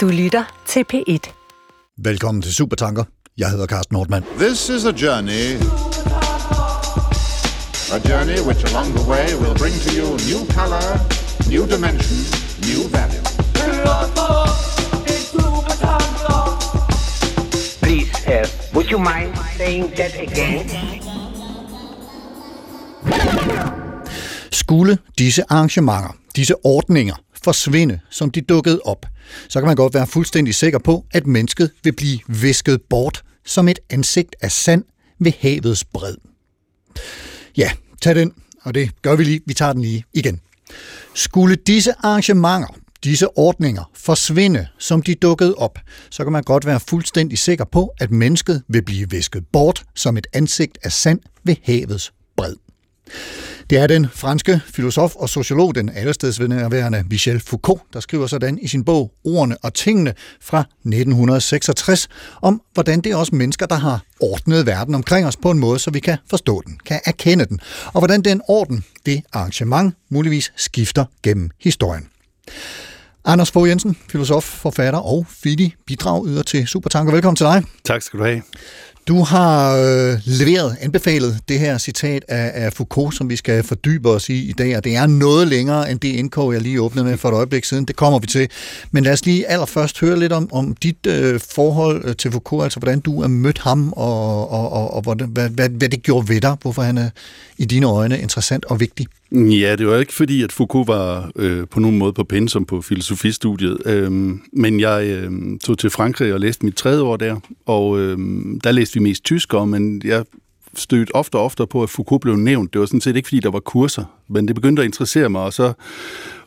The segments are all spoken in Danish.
Du lytter til P1. Velkommen til Supertanker. Jeg hedder Carsten Nordmann. This is a journey. A journey which along the way will bring to you new color, new dimension, new value. Please, uh, would you mind saying that again? Skulle disse arrangementer, disse ordninger, forsvinde, som de dukkede op, så kan man godt være fuldstændig sikker på, at mennesket vil blive visket bort som et ansigt af sand ved havets bred. Ja, tag den, og det gør vi lige. Vi tager den lige igen. Skulle disse arrangementer, disse ordninger forsvinde, som de dukkede op, så kan man godt være fuldstændig sikker på, at mennesket vil blive visket bort som et ansigt af sand ved havets bred. Det er den franske filosof og sociolog, den allestedsværende Michel Foucault, der skriver sådan i sin bog Ordene og tingene fra 1966, om hvordan det er også mennesker, der har ordnet verden omkring os på en måde, så vi kan forstå den, kan erkende den, og hvordan den orden, det arrangement, muligvis skifter gennem historien. Anders Fogh Jensen, filosof, forfatter og fittig bidragyder til Supertanker. Velkommen til dig. Tak skal du have. Du har øh, leveret, anbefalet det her citat af, af Foucault, som vi skal fordybe os i i dag, og det er noget længere end det indkog, jeg lige åbnede med for et øjeblik siden. Det kommer vi til. Men lad os lige allerførst høre lidt om, om dit øh, forhold øh, til Foucault, altså hvordan du har mødt ham, og, og, og, og hvordan, hvad, hvad, hvad det gjorde ved dig, hvorfor han er i dine øjne interessant og vigtig. Ja, det var ikke fordi, at Foucault var øh, på nogen måde på pensum på filosofistudiet, øh, men jeg øh, tog til Frankrig og læste mit tredje år der, og øh, der læste vi mest tysk men jeg stødt ofte og ofte på, at Foucault blev nævnt. Det var sådan set ikke, fordi der var kurser, men det begyndte at interessere mig, og så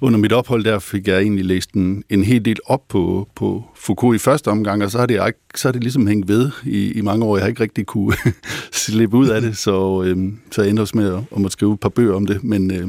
under mit ophold der fik jeg egentlig læst en, en hel del op på, på Foucault i første omgang, og så har det, så har det ligesom hængt ved i, i mange år. Jeg har ikke rigtig kunne slippe ud af det, så, øhm, så jeg endte også med at, at skrive et par bøger om det. Men, øh,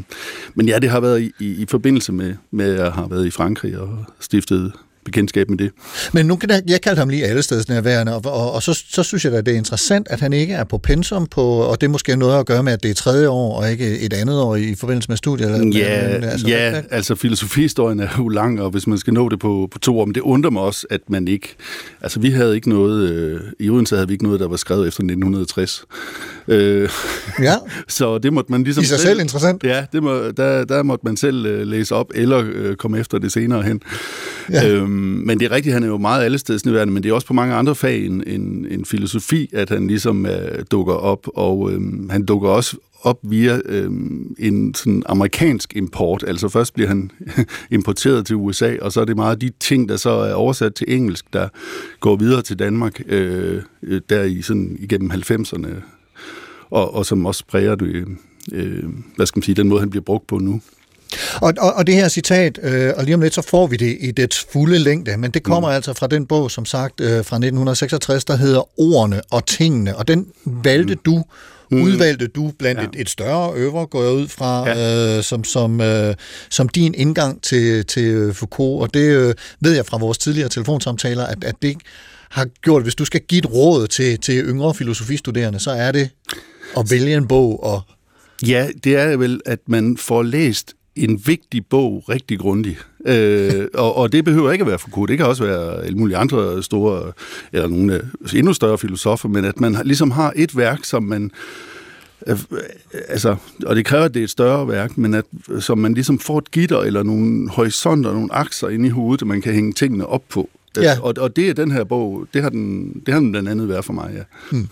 men ja, det har været i, i, i forbindelse med, med, at jeg har været i Frankrig og stiftet bekendtskab med det. Men nu kan jeg, jeg kalde ham lige alle steds nærværende, og, og, og så, så synes jeg da, det er interessant, at han ikke er på pensum, på, og det måske noget at gøre med, at det er tredje år, og ikke et andet år i forbindelse med studiet. Eller, ja, altså, ja altså filosofihistorien er jo lang, og hvis man skal nå det på, på to år, men det undrer mig også, at man ikke, altså vi havde ikke noget, øh, i Odense havde vi ikke noget, der var skrevet efter 1960. Øh, ja. så det måtte man ligesom... I sig selv, selv interessant. Ja, det må, der, der måtte man selv øh, læse op, eller øh, komme efter det senere hen. Ja. Øhm, Øhm, men det er rigtigt, han er jo meget allestedsnedværende, men det er også på mange andre fag end, end, end filosofi, at han ligesom øh, dukker op, og øh, han dukker også op via øh, en sådan amerikansk import. Altså først bliver han importeret til USA, og så er det meget de ting, der så er oversat til engelsk, der går videre til Danmark øh, øh der i sådan igennem 90'erne, og, og som også præger det, øh, hvad skal man sige, den måde, han bliver brugt på nu. Og, og, og det her citat, øh, og lige om lidt så får vi det i dets fulde længde, men det kommer mm. altså fra den bog, som sagt, øh, fra 1966, der hedder Ordene og Tingene, og den valgte mm. du Mm. udvalgte du blandt ja. et, et større øver, går jeg ud fra, ja. øh, som, som, øh, som din indgang til, til Foucault. Og det øh, ved jeg fra vores tidligere telefonsamtaler, at, at det har gjort, hvis du skal give et råd til, til yngre filosofistuderende, så er det at vælge en bog og... Ja, det er vel, at man får læst en vigtig bog rigtig grundig. Øh, og, og det behøver ikke at være Foucault, det kan også være alle mulige andre store, eller nogle endnu større filosofer, men at man ligesom har et værk, som man øh, altså, og det kræver, at det er et større værk, men at som man ligesom får et gitter eller nogle horisonter, nogle akser ind i hovedet, man kan hænge tingene op på. Ja. Og, og det er den her bog, det har den, det har den blandt andet været for mig, ja. Hmm.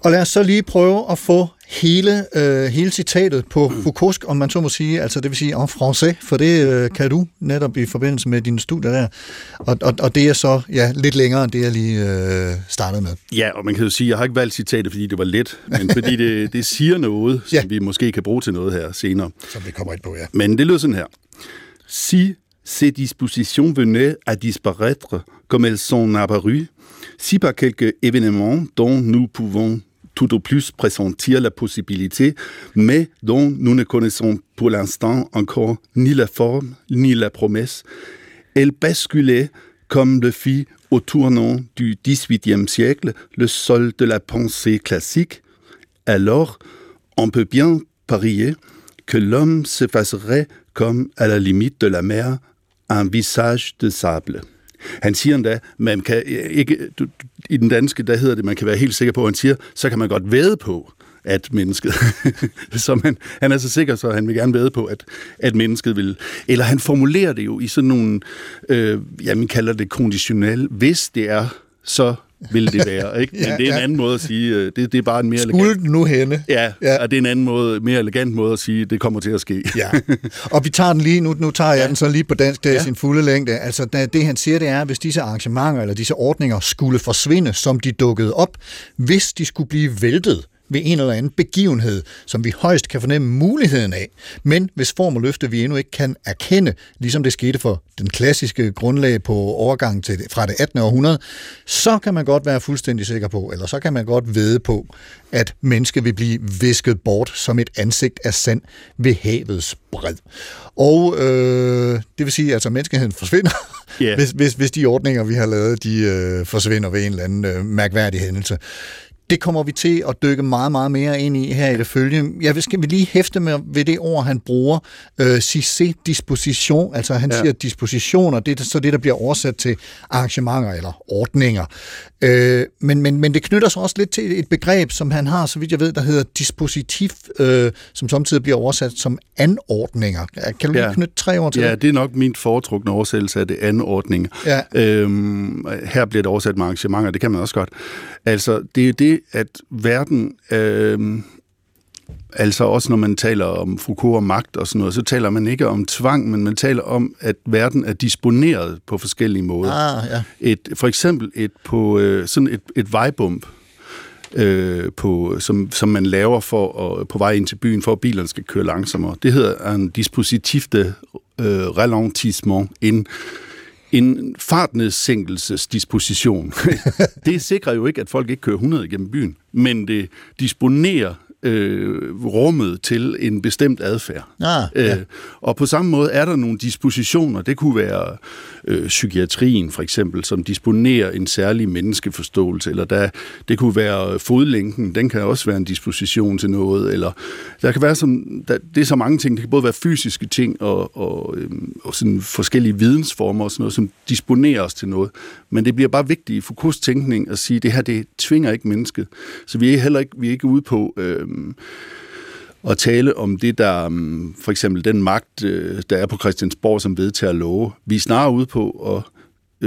Og lad os så lige prøve at få hele, øh, hele citatet på Foucault, om man så må sige, altså det vil sige en français, for det øh, kan du netop i forbindelse med dine studier der. Og, og, og det er så ja, lidt længere end det, jeg lige øh, startede med. Ja, og man kan jo sige, jeg har ikke valgt citatet, fordi det var let, men fordi det, det siger noget, som ja. vi måske kan bruge til noget her senere. Som vi kommer ind på, ja. Men det lyder sådan her. Si ces dispositions venaient à disparaître comme elles sont apparues, si par quelques événements dont nous pouvons tout au plus pressentir la possibilité, mais dont nous ne connaissons pour l'instant encore ni la forme ni la promesse, elles basculaient comme le fit au tournant du XVIIIe siècle le sol de la pensée classique, alors on peut bien parier que l'homme s'effacerait comme à la limite de la mer un visage de sable. han siger endda, i den danske, der hedder det, man kan være helt sikker på, han siger, så kan man godt væde på, at mennesket, så man, han er så sikker, så han vil gerne vide på, at, at mennesket vil, eller han formulerer det jo i sådan nogle, øh, jamen kalder det konditionel, hvis det er, så vil det være, ikke? Men ja, det er en ja. anden måde at sige, øh, det, det er bare en mere Skulle elegant... nu hende? Ja, ja, og det er en anden måde, mere elegant måde at sige, det kommer til at ske. ja, og vi tager den lige, nu, nu tager jeg ja. den så lige på dansk, det er ja. sin fulde længde. Altså, det han siger, det er, hvis disse arrangementer eller disse ordninger skulle forsvinde, som de dukkede op, hvis de skulle blive væltet, ved en eller anden begivenhed, som vi højst kan fornemme muligheden af, men hvis form og løfte vi endnu ikke kan erkende, ligesom det skete for den klassiske grundlag på overgangen til, fra det 18. århundrede, så kan man godt være fuldstændig sikker på, eller så kan man godt vede på, at mennesket vil blive visket bort som et ansigt af sand ved havets bred. Og øh, det vil sige, at altså, menneskeheden forsvinder, yeah. hvis, hvis, hvis de ordninger, vi har lavet, de øh, forsvinder ved en eller anden øh, mærkværdig hændelse. Det kommer vi til at dykke meget, meget mere ind i her i det følge. Jeg skal vi lige hæfte med ved det ord, han bruger, øh, cissé disposition, altså han ja. siger dispositioner, det er så det, der bliver oversat til arrangementer eller ordninger. Øh, men, men, men det knytter sig også lidt til et begreb, som han har, så vidt jeg ved, der hedder dispositiv, øh, som samtidig bliver oversat som anordninger. Kan du lige ja. knytte tre ord til ja, det? det er nok min foretrukne oversættelse af det anordning. Ja. Øhm, her bliver det oversat med arrangementer, det kan man også godt. Altså, det er det, at verden... Øh, altså også når man taler om Foucault og magt og sådan noget, så taler man ikke om tvang, men man taler om, at verden er disponeret på forskellige måder. Ah, ja. et, for eksempel et på øh, sådan et, et vejbump, øh, på, som, som man laver for at, på vej ind til byen, for at bilerne skal køre langsommere. Det hedder en dispositif de øh, ralentissement, en en fartnedsænkelsesdisposition. det sikrer jo ikke, at folk ikke kører 100 igennem byen, men det disponerer øh, rummet til en bestemt adfærd. Ah, ja. øh, og på samme måde er der nogle dispositioner. Det kunne være øh, psykiatrien for eksempel, som disponerer en særlig menneskeforståelse, eller der, det kunne være fodlænken, den kan også være en disposition til noget, eller der kan være som, der, det er så mange ting, det kan både være fysiske ting og, og, øh, og sådan forskellige vidensformer og sådan noget, som disponerer os til noget. Men det bliver bare vigtigt i Foucaults tænkning at sige, at det her, det tvinger ikke mennesket. Så vi er heller ikke, vi er ikke ude på øh, Øhm, at tale om det, der øhm, for eksempel den magt, øh, der er på Christiansborg, som vedtager love. Vi er snarere ude på at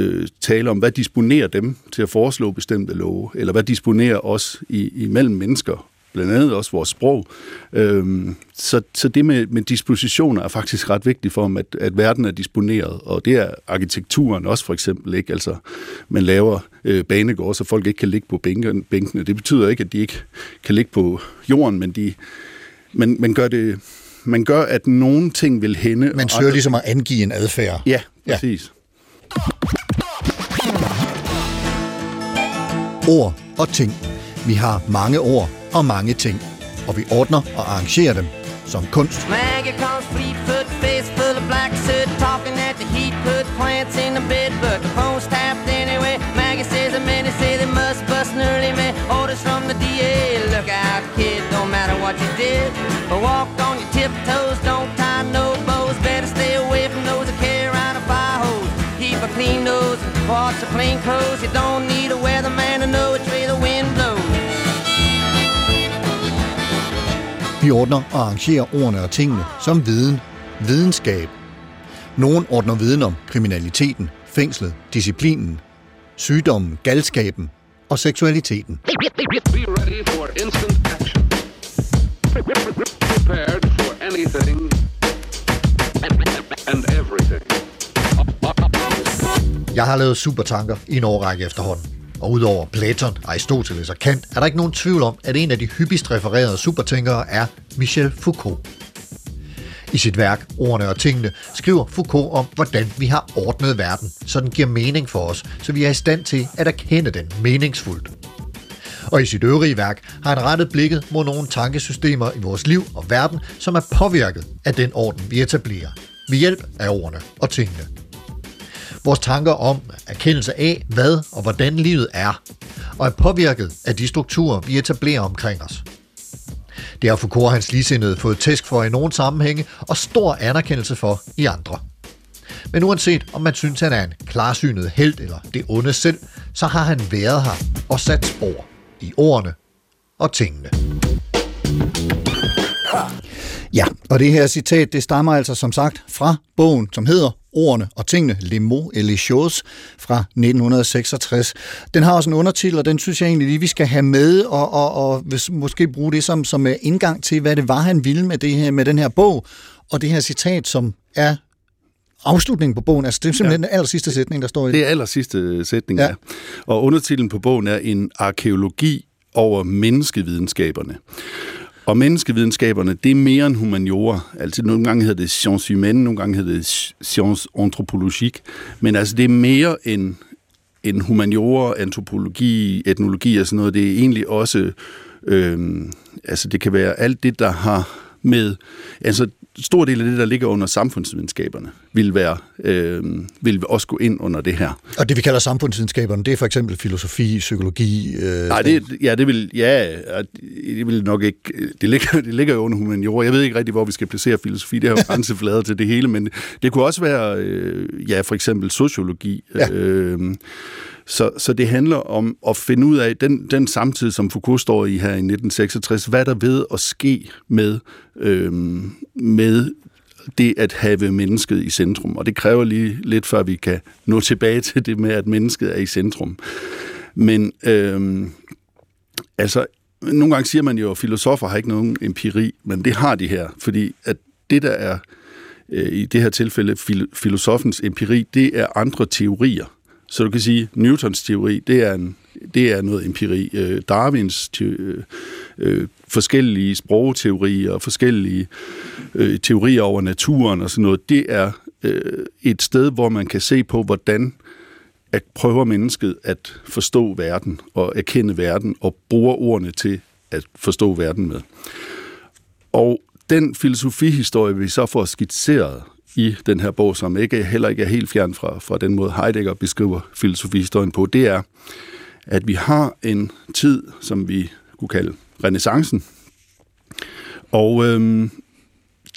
øh, tale om, hvad disponerer dem til at foreslå bestemte love, eller hvad disponerer os i, imellem mennesker blandt andet også vores sprog. Øhm, så, så det med, med dispositioner er faktisk ret vigtigt for dem, at, at verden er disponeret, og det er arkitekturen også for eksempel, ikke? Altså, man laver øh, banegårde, så folk ikke kan ligge på bænkene. Det betyder ikke, at de ikke kan ligge på jorden, men de, man, man gør det man gør, at nogle ting vil hænde. Man søger andre... ligesom at angive en adfærd. Ja, præcis. Ja. Ord og ting. Vi har mange ord, og mange ting. Og vi ordner og arrangerer dem som kunst. Maggie what you did. But walk on your tiptoes, don't tie no bows, better stay away from those that carry around a fire hose. Keep a clean nose, parts of plain clothes, you don't need a weatherman to know which way the wind blows. Vi ordner og arrangerer ordene og tingene som viden, videnskab. Nogen ordner viden om kriminaliteten, fængslet, disciplinen, sygdommen, galskaben og seksualiteten. Be ready for instant. Prepared for anything and everything. Jeg har lavet supertanker i en årrække efterhånden. Og udover Platon, Aristoteles og Kant, er der ikke nogen tvivl om, at en af de hyppigst refererede supertænkere er Michel Foucault. I sit værk Ordene og tingene skriver Foucault om, hvordan vi har ordnet verden, så den giver mening for os, så vi er i stand til at erkende den meningsfuldt. Og i sit øvrige værk har han rettet blikket mod nogle tankesystemer i vores liv og verden, som er påvirket af den orden, vi etablerer, ved hjælp af ordene og tingene. Vores tanker om erkendelse af, hvad og hvordan livet er, og er påvirket af de strukturer, vi etablerer omkring os. Det har Foucault og hans ligesindede fået tæsk for i nogle sammenhænge, og stor anerkendelse for i andre. Men uanset om man synes, han er en klarsynet held eller det onde selv, så har han været her og sat spor i ordene og tingene. Ja, og det her citat, det stammer altså som sagt fra bogen, som hedder Ordene og tingene, Les mots et les choses, fra 1966. Den har også en undertitel, og den synes jeg egentlig lige, vi skal have med, og, og, og måske bruge det som, som øh, indgang til, hvad det var, han ville med, det her, med den her bog, og det her citat, som er afslutningen på bogen. Altså, det er simpelthen ja. den aller sidste sætning, der står i det. er aller sidste sætning, ja. ja. Og undertitlen på bogen er En arkeologi over menneskevidenskaberne. Og menneskevidenskaberne, det er mere end humaniora. Altså nogle gange hedder det science humaine, nogle gange hedder det science anthropologique. Men altså det er mere end, end humaniora, antropologi, etnologi og sådan noget. Det er egentlig også, øh, altså det kan være alt det, der har med, altså stor del af det, der ligger under samfundsvidenskaberne, vil, være, øh, vil også gå ind under det her. Og det, vi kalder samfundsvidenskaberne, det er for eksempel filosofi, psykologi? Øh, Nej, det, ja, det vil, ja, det vil nok ikke, det ligger, det ligger jo under humaniora. Jeg ved ikke rigtig, hvor vi skal placere filosofi, det har jo grænseflader til det hele, men det kunne også være, øh, ja, for eksempel sociologi. Ja. Øh, så, så det handler om at finde ud af den, den samtid, som Foucault står i her i 1966, hvad der ved at ske med, øhm, med det at have mennesket i centrum. Og det kræver lige lidt, før vi kan nå tilbage til det med, at mennesket er i centrum. Men øhm, altså, nogle gange siger man jo, at filosofer har ikke nogen empiri, men det har de her, fordi at det, der er øh, i det her tilfælde filosofens empiri, det er andre teorier. Så du kan sige, Newtons teori, det er, en, det er noget empiri. Øh, Darwins teori, øh, øh, forskellige sprogteorier, forskellige øh, teorier over naturen og sådan noget, det er øh, et sted, hvor man kan se på, hvordan at prøver mennesket at forstå verden og erkende verden og bruger ordene til at forstå verden med. Og den filosofihistorie, vi så får skitseret, i den her bog, som ikke, heller ikke er helt fjern fra, fra den måde Heidegger beskriver filosofihistorien på, det er, at vi har en tid, som vi kunne kalde renaissancen, og øhm,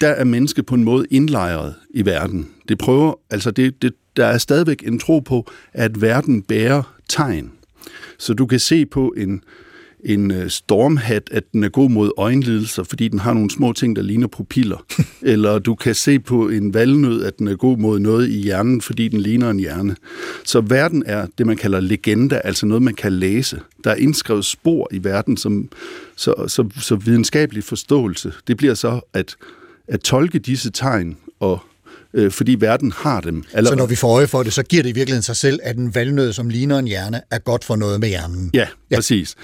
der er mennesket på en måde indlejret i verden. Det prøver, altså det, det, der er stadigvæk en tro på, at verden bærer tegn. Så du kan se på en, en øh, stormhat, at den er god mod øjenlidelser, fordi den har nogle små ting, der ligner pupiller. Eller du kan se på en valnød, at den er god mod noget i hjernen, fordi den ligner en hjerne. Så verden er det, man kalder legenda, altså noget, man kan læse. Der er indskrevet spor i verden, som, så, så, så videnskabelig forståelse, det bliver så at, at tolke disse tegn og øh, fordi verden har dem. Eller... Så når vi får øje for det, så giver det i virkeligheden sig selv, at en valnød, som ligner en hjerne, er godt for noget med hjernen. Ja, ja. præcis.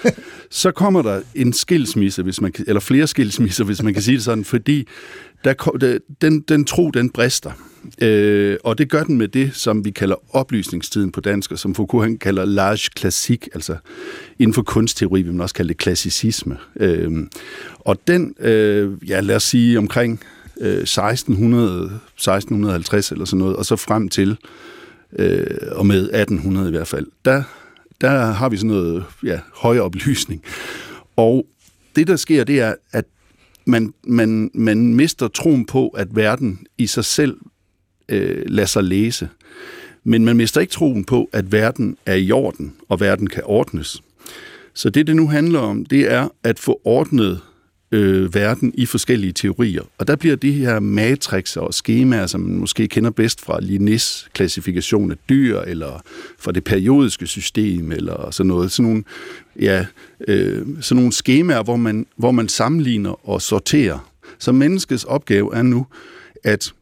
så kommer der en skilsmisse, hvis man kan, eller flere skilsmisser, hvis man kan sige det sådan, fordi der, den, den tro, den brister. Øh, og det gør den med det, som vi kalder oplysningstiden på dansk, og som Foucault han kalder large klassik, altså inden for kunstteori vil man også kalde det klassicisme. Øh, og den, øh, ja lad os sige omkring Øh, 1600, 1650 eller sådan noget, og så frem til øh, og med 1800 i hvert fald, der, der har vi sådan noget ja, høj oplysning. Og det, der sker, det er, at man, man, man mister troen på, at verden i sig selv øh, lader sig læse. Men man mister ikke troen på, at verden er i orden, og verden kan ordnes. Så det, det nu handler om, det er at få ordnet øh, verden i forskellige teorier. Og der bliver de her matrixer og skemaer, som man måske kender bedst fra Linnés klassifikation af dyr, eller fra det periodiske system, eller sådan noget. Sådan nogle, ja, øh, sådan nogle skemaer, hvor man, hvor man sammenligner og sorterer. Så menneskets opgave er nu at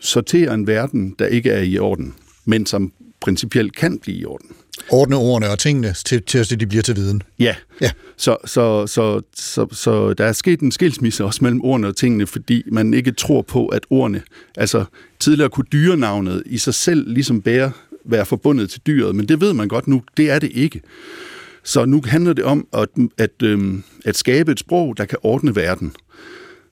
sortere en verden, der ikke er i orden, men som principielt kan blive i orden ordne ordene og tingene til, til at de bliver til viden. Ja, ja. Så, så, så, så, så der er sket en skilsmisse også mellem ordene og tingene, fordi man ikke tror på, at ordene, altså tidligere kunne dyrenavnet i sig selv ligesom bære, være forbundet til dyret, men det ved man godt nu, det er det ikke. Så nu handler det om at, at, øhm, at skabe et sprog, der kan ordne verden.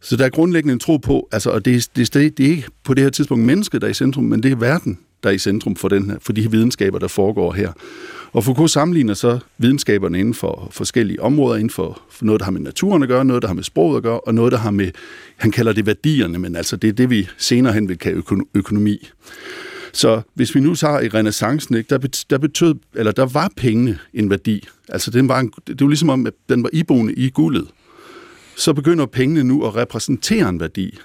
Så der er grundlæggende en tro på, altså, og det, det, det er ikke på det her tidspunkt mennesket, der er i centrum, men det er verden, der er i centrum for, den for de her videnskaber, der foregår her. Og Foucault sammenligner så videnskaberne inden for forskellige områder, inden for, noget, der har med naturen at gøre, noget, der har med sproget at gøre, og noget, der har med, han kalder det værdierne, men altså det er det, vi senere hen vil kalde økonomi. Så hvis vi nu tager i renaissancen, ikke, der, der betød, eller der var pengene en værdi. Altså den var en, det var ligesom om, at den var iboende i guldet. Så begynder pengene nu at repræsentere en værdi.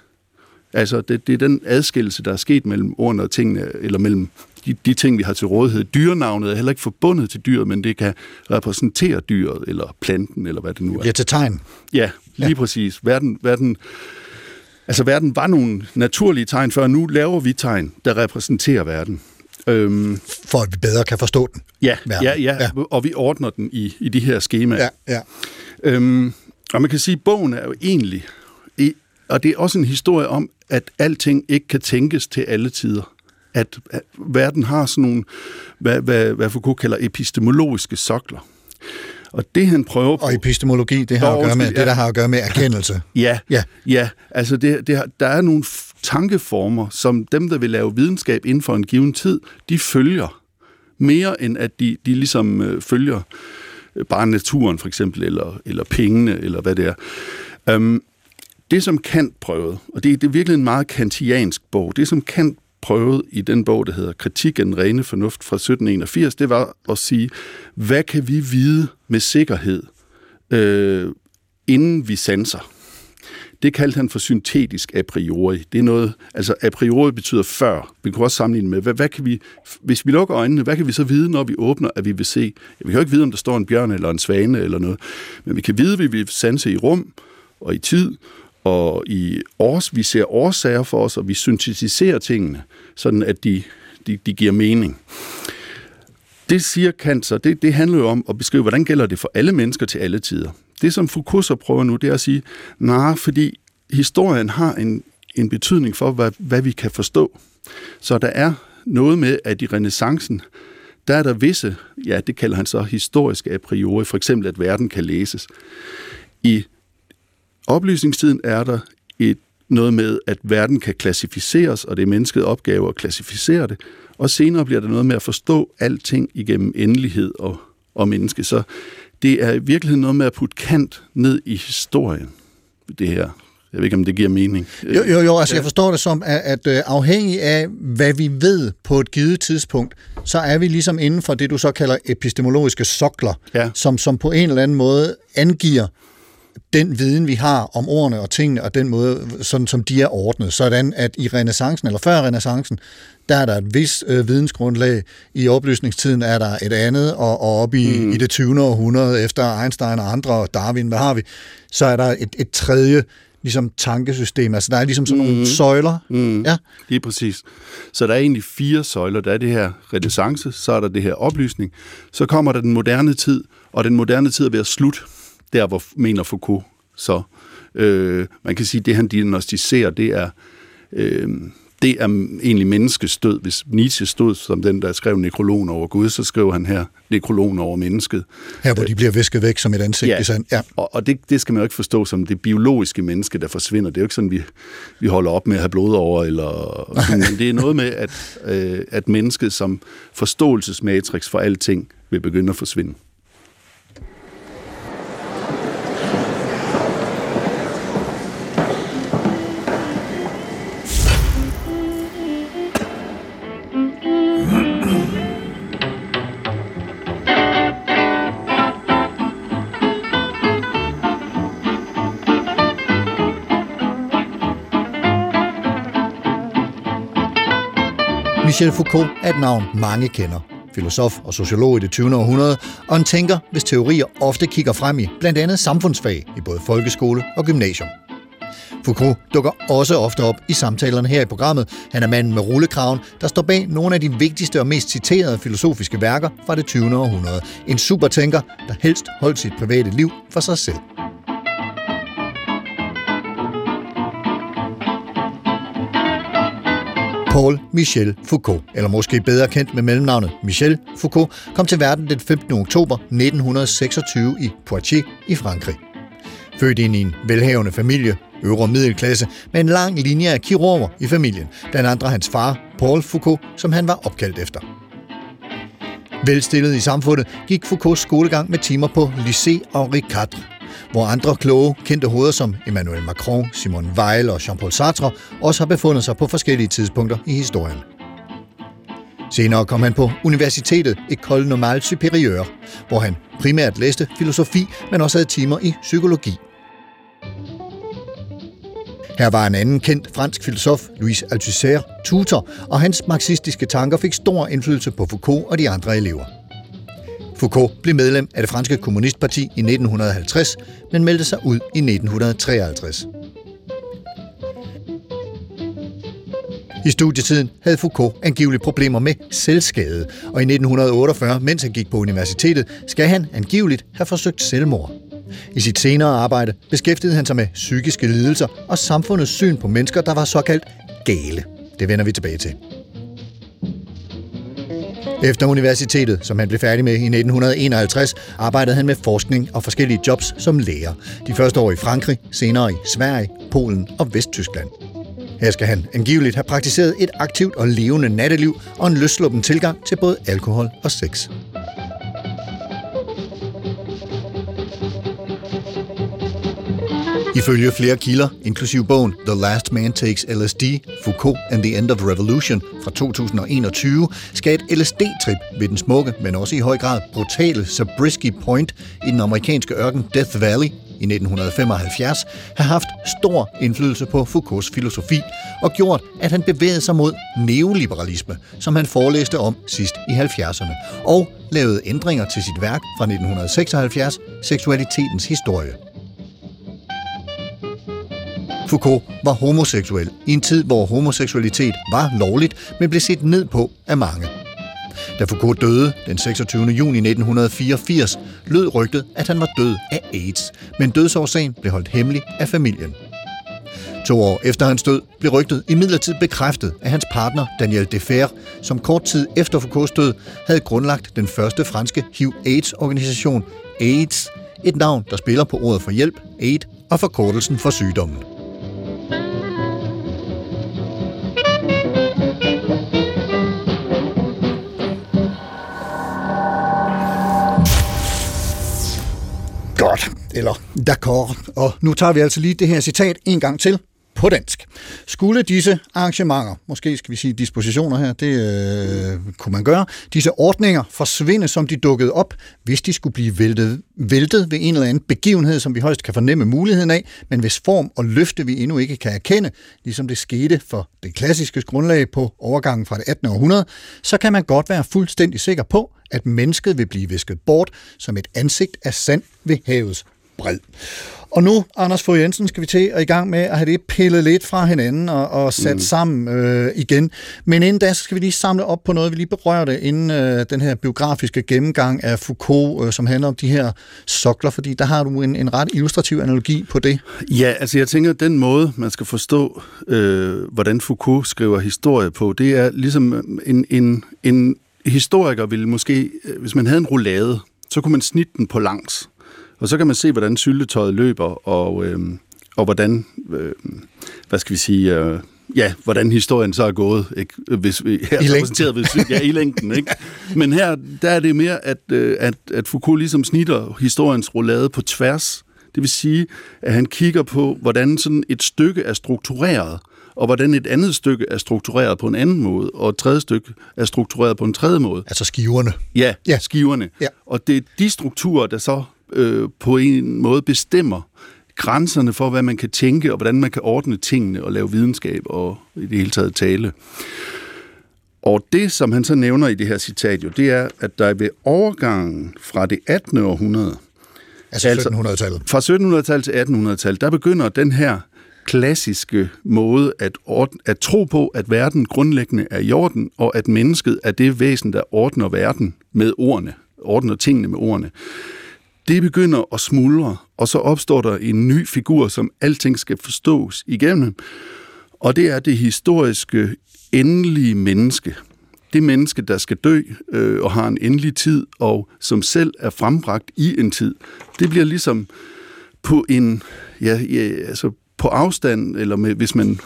Altså det, det er den adskillelse, der er sket mellem ordene og tingene, eller mellem de, de ting, vi har til rådighed. Dyrenavnet er heller ikke forbundet til dyret, men det kan repræsentere dyret, eller planten, eller hvad det nu er. Ja, til tegn. Ja, lige ja. præcis. Verden, verden, altså verden var nogle naturlige tegn før, nu laver vi tegn, der repræsenterer verden. Øhm, For at vi bedre kan forstå den. ja, Verden. ja, ja, Ja. og vi ordner den i, i de her skemaer. Ja, ja. Øhm, og man kan sige, at bogen er jo egentlig, i, og det er også en historie om, at alting ikke kan tænkes til alle tider. At, at verden har sådan nogle, hvad, hvad, hvad Foucault kalder epistemologiske sokler. Og det han prøver på... Og epistemologi, det har at gøre med, det, der har at gøre med erkendelse. Ja, Ja. ja altså det, det, der er nogle tankeformer, som dem, der vil lave videnskab inden for en given tid, de følger. Mere end at de, de ligesom øh, følger øh, bare naturen for eksempel, eller, eller pengene, eller hvad det er. Øhm, det, som Kant prøvede, og det, det er virkelig en meget kantiansk bog, det som Kant prøvede i den bog, der hedder Kritik af den rene fornuft fra 1781, det var at sige, hvad kan vi vide med sikkerhed, øh, inden vi sanser? Det kaldte han for syntetisk a priori. Det er noget, altså a priori betyder før. Vi kan også sammenligne med, hvad, hvad kan vi, hvis vi lukker øjnene, hvad kan vi så vide, når vi åbner, at vi vil se? Ja, vi kan jo ikke vide, om der står en bjørn eller en svane eller noget, men vi kan vide, at vi vil sanse i rum og i tid, og i års, vi ser årsager for os, og vi syntetiserer tingene, sådan at de, de, de giver mening. Det siger Kant så, det, det handler jo om at beskrive, hvordan gælder det for alle mennesker til alle tider. Det, som Foucault så prøver nu, det er at sige, nej, fordi historien har en, en betydning for, hvad, hvad vi kan forstå. Så der er noget med, at i renaissancen, der er der visse, ja, det kalder han så historiske a priori, for eksempel, at verden kan læses. I oplysningstiden er der et, noget med, at verden kan klassificeres, og det er mennesket opgave at klassificere det. Og senere bliver der noget med at forstå alting igennem endelighed og, og menneske. Så det er i virkeligheden noget med at putte kant ned i historien, det her. Jeg ved ikke, om det giver mening. Jo, jo, jo altså jeg forstår det som, at, at øh, afhængig af, hvad vi ved på et givet tidspunkt, så er vi ligesom inden for det, du så kalder epistemologiske sokler, Ja. som, som på en eller anden måde angiver den viden, vi har om ordene og tingene, og den måde, sådan som de er ordnet. Sådan at i renaissancen, eller før renaissancen, der er der et vis øh, vidensgrundlag. I oplysningstiden er der et andet, og, og op i, mm. i det 20. århundrede, efter Einstein og andre, og Darwin, hvad har vi, så er der et, et tredje ligesom tankesystem. Altså der er ligesom sådan nogle søjler. Mm. Ja. Lige præcis. Så der er egentlig fire søjler. Der er det her renaissance, så er der det her oplysning, så kommer der den moderne tid, og den moderne tid er ved at slutte, der hvor mener Foucault så. Øh, man kan sige, at det han diagnostiserer, det er, øh, det er egentlig menneskets død. Hvis Nietzsche stod som den, der skrev nekrologen over Gud, så skrev han her nekrologen over mennesket. Her, hvor de bliver visket væk som et ansigt i sand. Ja. Og, og det, det skal man jo ikke forstå som det biologiske menneske, der forsvinder. Det er jo ikke sådan, vi, vi holder op med at have blod over, eller sådan, men det er noget med, at, øh, at mennesket som forståelsesmatrix for alting vil begynde at forsvinde. Michel Foucault er et navn, mange kender. Filosof og sociolog i det 20. århundrede, og en tænker, hvis teorier ofte kigger frem i blandt andet samfundsfag i både folkeskole og gymnasium. Foucault dukker også ofte op i samtalerne her i programmet. Han er manden med rullekraven, der står bag nogle af de vigtigste og mest citerede filosofiske værker fra det 20. århundrede. En supertænker, der helst holdt sit private liv for sig selv. Paul Michel Foucault, eller måske bedre kendt med mellemnavnet Michel Foucault, kom til verden den 15. oktober 1926 i Poitiers i Frankrig. Født ind i en velhavende familie, øvre middelklasse, med en lang linje af kirurger i familien, blandt andre hans far, Paul Foucault, som han var opkaldt efter. Velstillet i samfundet gik Foucaults skolegang med timer på Lycée Henri IV, hvor andre kloge, kendte hoveder som Emmanuel Macron, Simon Weil og Jean-Paul Sartre også har befundet sig på forskellige tidspunkter i historien. Senere kom han på universitetet École Normale Supérieure, hvor han primært læste filosofi, men også havde timer i psykologi. Her var en anden kendt fransk filosof, Louis Althusser, tutor, og hans marxistiske tanker fik stor indflydelse på Foucault og de andre elever. Foucault blev medlem af det franske kommunistparti i 1950, men meldte sig ud i 1953. I studietiden havde Foucault angiveligt problemer med selvskade, og i 1948, mens han gik på universitetet, skal han angiveligt have forsøgt selvmord. I sit senere arbejde beskæftigede han sig med psykiske lidelser og samfundets syn på mennesker, der var såkaldt gale. Det vender vi tilbage til. Efter universitetet, som han blev færdig med i 1951, arbejdede han med forskning og forskellige jobs som lærer. De første år i Frankrig, senere i Sverige, Polen og Vesttyskland. Her skal han angiveligt have praktiseret et aktivt og levende natteliv og en løsluppen tilgang til både alkohol og sex. Ifølge flere kilder, inklusiv bogen The Last Man Takes LSD, Foucault and the End of Revolution fra 2021, skal et LSD-trip ved den smukke, men også i høj grad brutale Zabriskie Point i den amerikanske ørken Death Valley i 1975 have haft stor indflydelse på Foucaults filosofi og gjort, at han bevægede sig mod neoliberalisme, som han forelæste om sidst i 70'erne, og lavede ændringer til sit værk fra 1976, Seksualitetens historie. Foucault var homoseksuel i en tid, hvor homoseksualitet var lovligt, men blev set ned på af mange. Da Foucault døde den 26. juni 1984, lød rygtet, at han var død af AIDS, men dødsårsagen blev holdt hemmelig af familien. To år efter hans død blev rygtet imidlertid bekræftet af hans partner Daniel Defer, som kort tid efter Foucaults død havde grundlagt den første franske HIV-AIDS-organisation AIDS, et navn, der spiller på ordet for hjælp, aid, og forkortelsen for sygdommen. Godt, eller d'accord. Og nu tager vi altså lige det her citat en gang til på dansk. Skulle disse arrangementer, måske skal vi sige dispositioner her, det øh, kunne man gøre, disse ordninger forsvinde, som de dukkede op, hvis de skulle blive væltet, væltet ved en eller anden begivenhed, som vi højst kan fornemme muligheden af, men hvis form og løfte vi endnu ikke kan erkende, ligesom det skete for det klassiske grundlag på overgangen fra det 18. århundrede, så kan man godt være fuldstændig sikker på, at mennesket vil blive visket bort som et ansigt af sand ved havets bred. Og nu, Anders Fogh Jensen, skal vi til at i gang med at have det pillet lidt fra hinanden og, og sat mm. sammen øh, igen. Men inden da, så skal vi lige samle op på noget, vi lige berørte inden øh, den her biografiske gennemgang af Foucault, øh, som handler om de her sokler, fordi der har du en, en ret illustrativ analogi på det. Ja, altså jeg tænker, at den måde, man skal forstå, øh, hvordan Foucault skriver historie på, det er ligesom en, en, en historiker ville måske, øh, hvis man havde en roulade, så kunne man snitte den på langs. Og så kan man se, hvordan syltetøjet løber, og, øh, og hvordan, øh, hvad skal vi sige, øh, ja, hvordan historien så er gået, ikke? Hvis vi her I repræsenteret ved ja, i længden, ikke? Men her, der er det mere, at, øh, at, at Foucault ligesom snitter historiens roulade på tværs. Det vil sige, at han kigger på, hvordan sådan et stykke er struktureret, og hvordan et andet stykke er struktureret på en anden måde, og et tredje stykke er struktureret på en tredje måde. Altså skiverne. Ja, Ja. ja. skiverne. Ja. Og det er de strukturer, der så øh, på en måde bestemmer grænserne for, hvad man kan tænke, og hvordan man kan ordne tingene og lave videnskab og i det hele taget tale. Og det, som han så nævner i det her citat, jo, det er, at der ved overgangen fra det 18. århundrede, Altså, Altså- 1700-tallet. fra 1700-tallet til 1800-tallet, der begynder den her klassiske måde at, ord- at tro på, at verden grundlæggende er i orden, og at mennesket er det væsen, der ordner verden med ordene, ordner tingene med ordene. Det begynder at smuldre, og så opstår der en ny figur, som alting skal forstås igennem, og det er det historiske, endelige menneske. Det menneske, der skal dø øh, og har en endelig tid, og som selv er frembragt i en tid. Det bliver ligesom på en, ja, ja altså på afstand, eller med, hvis man,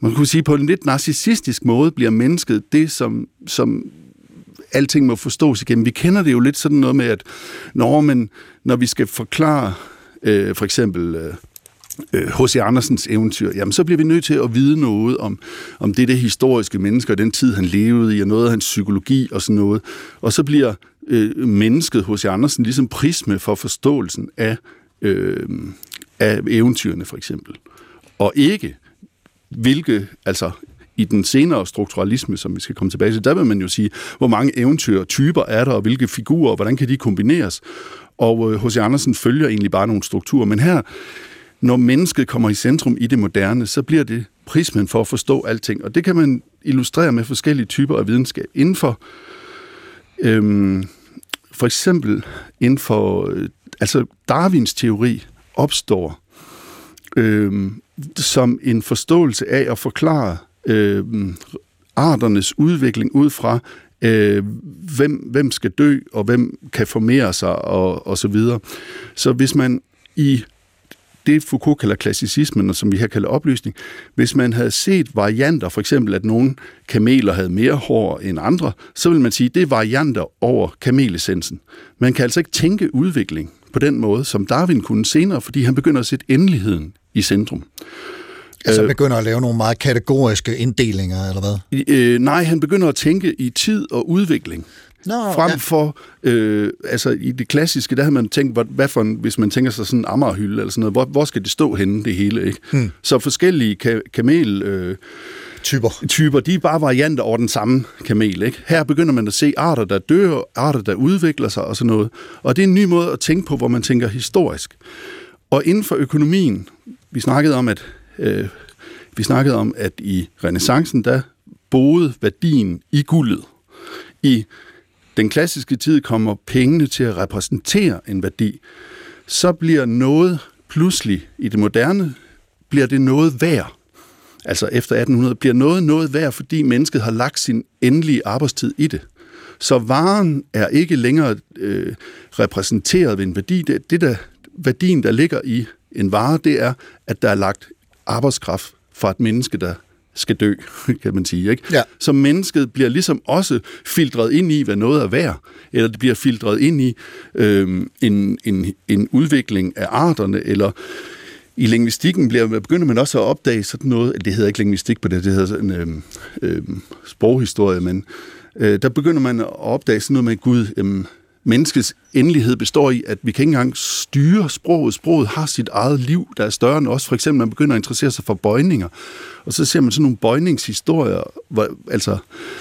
man kunne sige på en lidt narcissistisk måde, bliver mennesket det, som, som alting må forstås igennem. Vi kender det jo lidt sådan noget med, at når, man, når vi skal forklare øh, for eksempel øh, øh H.C. Andersens eventyr, jamen så bliver vi nødt til at vide noget om, om det, det historiske menneske, og den tid, han levede i, og noget af hans psykologi og sådan noget. Og så bliver øh, mennesket H.C. Andersen ligesom prisme for forståelsen af, øh, af eventyrene, for eksempel. Og ikke, hvilke, altså i den senere strukturalisme, som vi skal komme tilbage til, der vil man jo sige, hvor mange eventyrtyper er der, og hvilke figurer, og hvordan kan de kombineres. Og øh, H.C. Andersen følger egentlig bare nogle strukturer, men her når mennesket kommer i centrum i det moderne, så bliver det prismen for at forstå alting. Og det kan man illustrere med forskellige typer af videnskab. Inden for, øhm, for eksempel inden for, øh, altså Darwins teori opstår øhm, som en forståelse af at forklare øhm, arternes udvikling ud fra, øh, hvem, hvem skal dø, og hvem kan formere sig, og, og så videre. Så hvis man i det Foucault kalder klassicismen, og som vi her kalder oplysning, hvis man havde set varianter, for eksempel at nogle kameler havde mere hår end andre, så vil man sige, at det er varianter over kamelessensen. Man kan altså ikke tænke udvikling på den måde, som Darwin kunne senere, fordi han begynder at sætte endeligheden i centrum. Altså øh, begynder at lave nogle meget kategoriske inddelinger, eller hvad? Øh, nej, han begynder at tænke i tid og udvikling. Nå, Frem ja. for, øh, altså i det klassiske, der har man tænkt, hvad, hvad for en, hvis man tænker sig sådan en ammerhylde eller sådan noget, hvor, hvor skal det stå henne, det hele, ikke? Hmm. Så forskellige ka- kamel... Øh, typer. typer, de er bare varianter over den samme kamel. Ikke? Her begynder man at se arter, der dør, arter, der udvikler sig og sådan noget. Og det er en ny måde at tænke på, hvor man tænker historisk. Og inden for økonomien, vi snakkede om, at øh, vi snakkede om, at i renaissancen, der boede værdien i guldet. I den klassiske tid kommer pengene til at repræsentere en værdi. Så bliver noget pludselig i det moderne, bliver det noget værd. Altså efter 1800 bliver noget noget værd, fordi mennesket har lagt sin endelige arbejdstid i det. Så varen er ikke længere øh, repræsenteret ved en værdi. Det, det der, værdien, der ligger i en vare, det er, at der er lagt arbejdskraft fra et menneske, der skal dø, kan man sige. Ikke? Ja. Så mennesket bliver ligesom også filtreret ind i, hvad noget er værd, eller det bliver filtreret ind i øh, en, en, en udvikling af arterne, eller i lingvistikken bliver, begynder man også at opdage sådan noget, det hedder ikke lingvistik på det, det hedder sådan øh, øh, sproghistorie, men øh, der begynder man at opdage sådan noget med Gud, øh, menneskets endelighed består i, at vi kan ikke engang styre sproget. Sproget har sit eget liv, der er større end os. For eksempel, man begynder at interessere sig for bøjninger. Og så ser man sådan nogle bøjningshistorier, hvor, altså,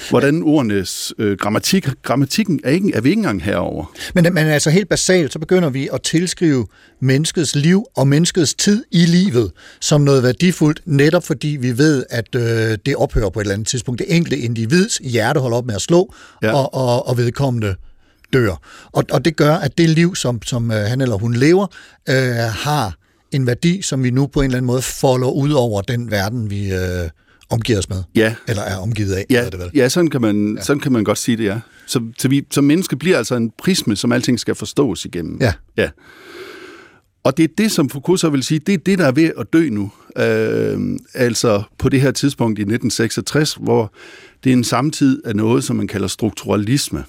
hvordan ordenes øh, grammatik, grammatikken er, ikke, er vi ikke engang herover. Men, men altså helt basalt, så begynder vi at tilskrive menneskets liv og menneskets tid i livet som noget værdifuldt, netop fordi vi ved, at øh, det ophører på et eller andet tidspunkt. Det enkelte individs hjerte holder op med at slå, Ja. og, og, og vedkommende dør. Og, og det gør, at det liv, som, som øh, han eller hun lever, øh, har en værdi, som vi nu på en eller anden måde folder ud over den verden, vi øh, omgiver os med. Ja. Eller er omgivet af, Ja, det vel. ja sådan, kan man, ja. sådan kan man godt sige det, ja. Så, så vi som menneske bliver altså en prisme, som alting skal forstås igennem. Ja. ja. Og det er det, som Foucault så vil sige, det er det, der er ved at dø nu. Øh, altså på det her tidspunkt i 1966, hvor det er en samtid af noget, som man kalder strukturalisme.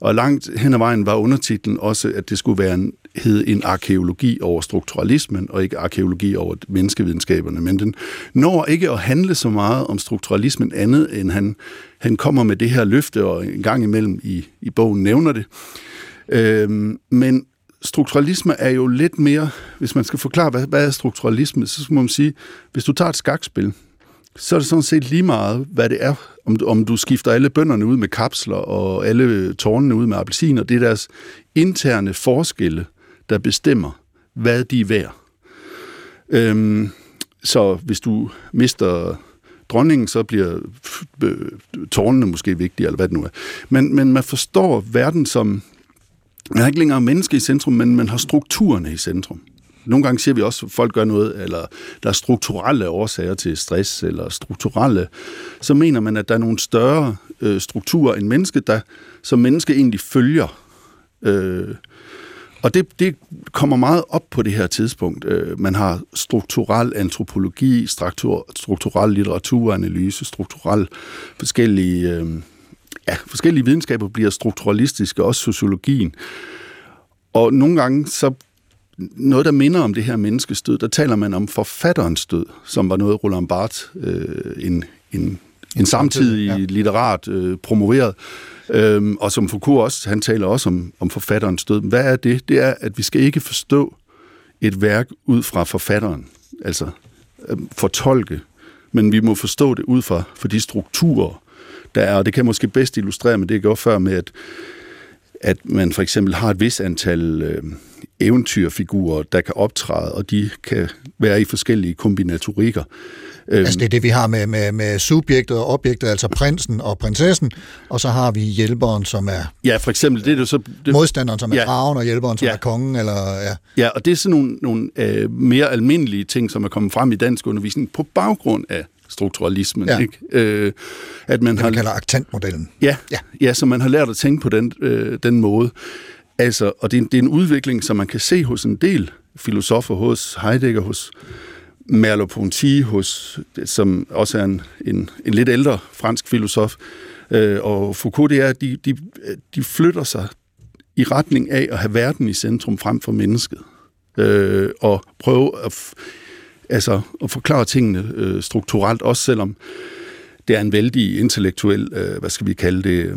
Og langt hen ad vejen var undertitlen også, at det skulle være en, hed en arkeologi over strukturalismen, og ikke arkeologi over menneskevidenskaberne. Men den når ikke at handle så meget om strukturalismen andet, end han, han kommer med det her løfte, og en gang imellem i, i bogen nævner det. Øhm, men strukturalisme er jo lidt mere, hvis man skal forklare, hvad, hvad er strukturalisme, så skal man sige, hvis du tager et skakspil, så er det sådan set lige meget, hvad det er. Om du, om du skifter alle bønderne ud med kapsler, og alle tårnene ud med appelsiner, det er deres interne forskelle, der bestemmer, hvad de er værd. Øhm, så hvis du mister dronningen, så bliver tårnene måske vigtige, eller hvad det nu er. Men, men man forstår verden som, man er ikke længere menneske i centrum, men man har strukturerne i centrum. Nogle gange siger vi også, at folk gør noget, eller der er strukturelle årsager til stress, eller strukturelle, så mener man, at der er nogle større øh, strukturer end menneske, der som menneske egentlig følger. Øh, og det, det kommer meget op på det her tidspunkt. Øh, man har strukturel antropologi, struktur, strukturel litteraturanalyse, strukturel forskellige, øh, ja, forskellige videnskaber bliver strukturalistiske, også sociologien. Og nogle gange så noget, der minder om det her menneskes død, der taler man om forfatterens død, som var noget Roland Barthes, øh, en, en, en samtidig ja. litterat, øh, promoveret. Øhm, og som Foucault også, han taler også om, om forfatterens død. Hvad er det? Det er, at vi skal ikke forstå et værk ud fra forfatteren, altså øh, fortolke, men vi må forstå det ud fra for de strukturer, der er. Og det kan måske bedst illustrere med det, jeg gjorde før med, at, at man for eksempel har et vis antal øh, eventyrfigurer, der kan optræde, og de kan være i forskellige kombinatorikker. Øhm. Altså det er det, vi har med, med, med subjektet og objektet, altså prinsen og prinsessen, og så har vi hjælperen, som er... Ja, for eksempel, det er det så... Det, modstanderen, som er ja, dragen, og hjælperen, som ja, er kongen, eller... Ja. ja, og det er sådan nogle, nogle øh, mere almindelige ting, som er kommet frem i dansk undervisning på baggrund af strukturalismen. Ja. Ikke? Øh, at man det, har, kalder aktantmodellen. Ja, ja. ja, så man har lært at tænke på den, øh, den måde. Altså, og det er, det er en udvikling, som man kan se hos en del filosofer, hos Heidegger, hos Merleau-Ponty, hos, som også er en, en, en lidt ældre fransk filosof, øh, og Foucault, det er, at de, de, de flytter sig i retning af at have verden i centrum frem for mennesket. Øh, og prøve at, altså, at forklare tingene øh, strukturelt, også selvom det er en vældig intellektuel, øh, hvad skal vi kalde det, øh,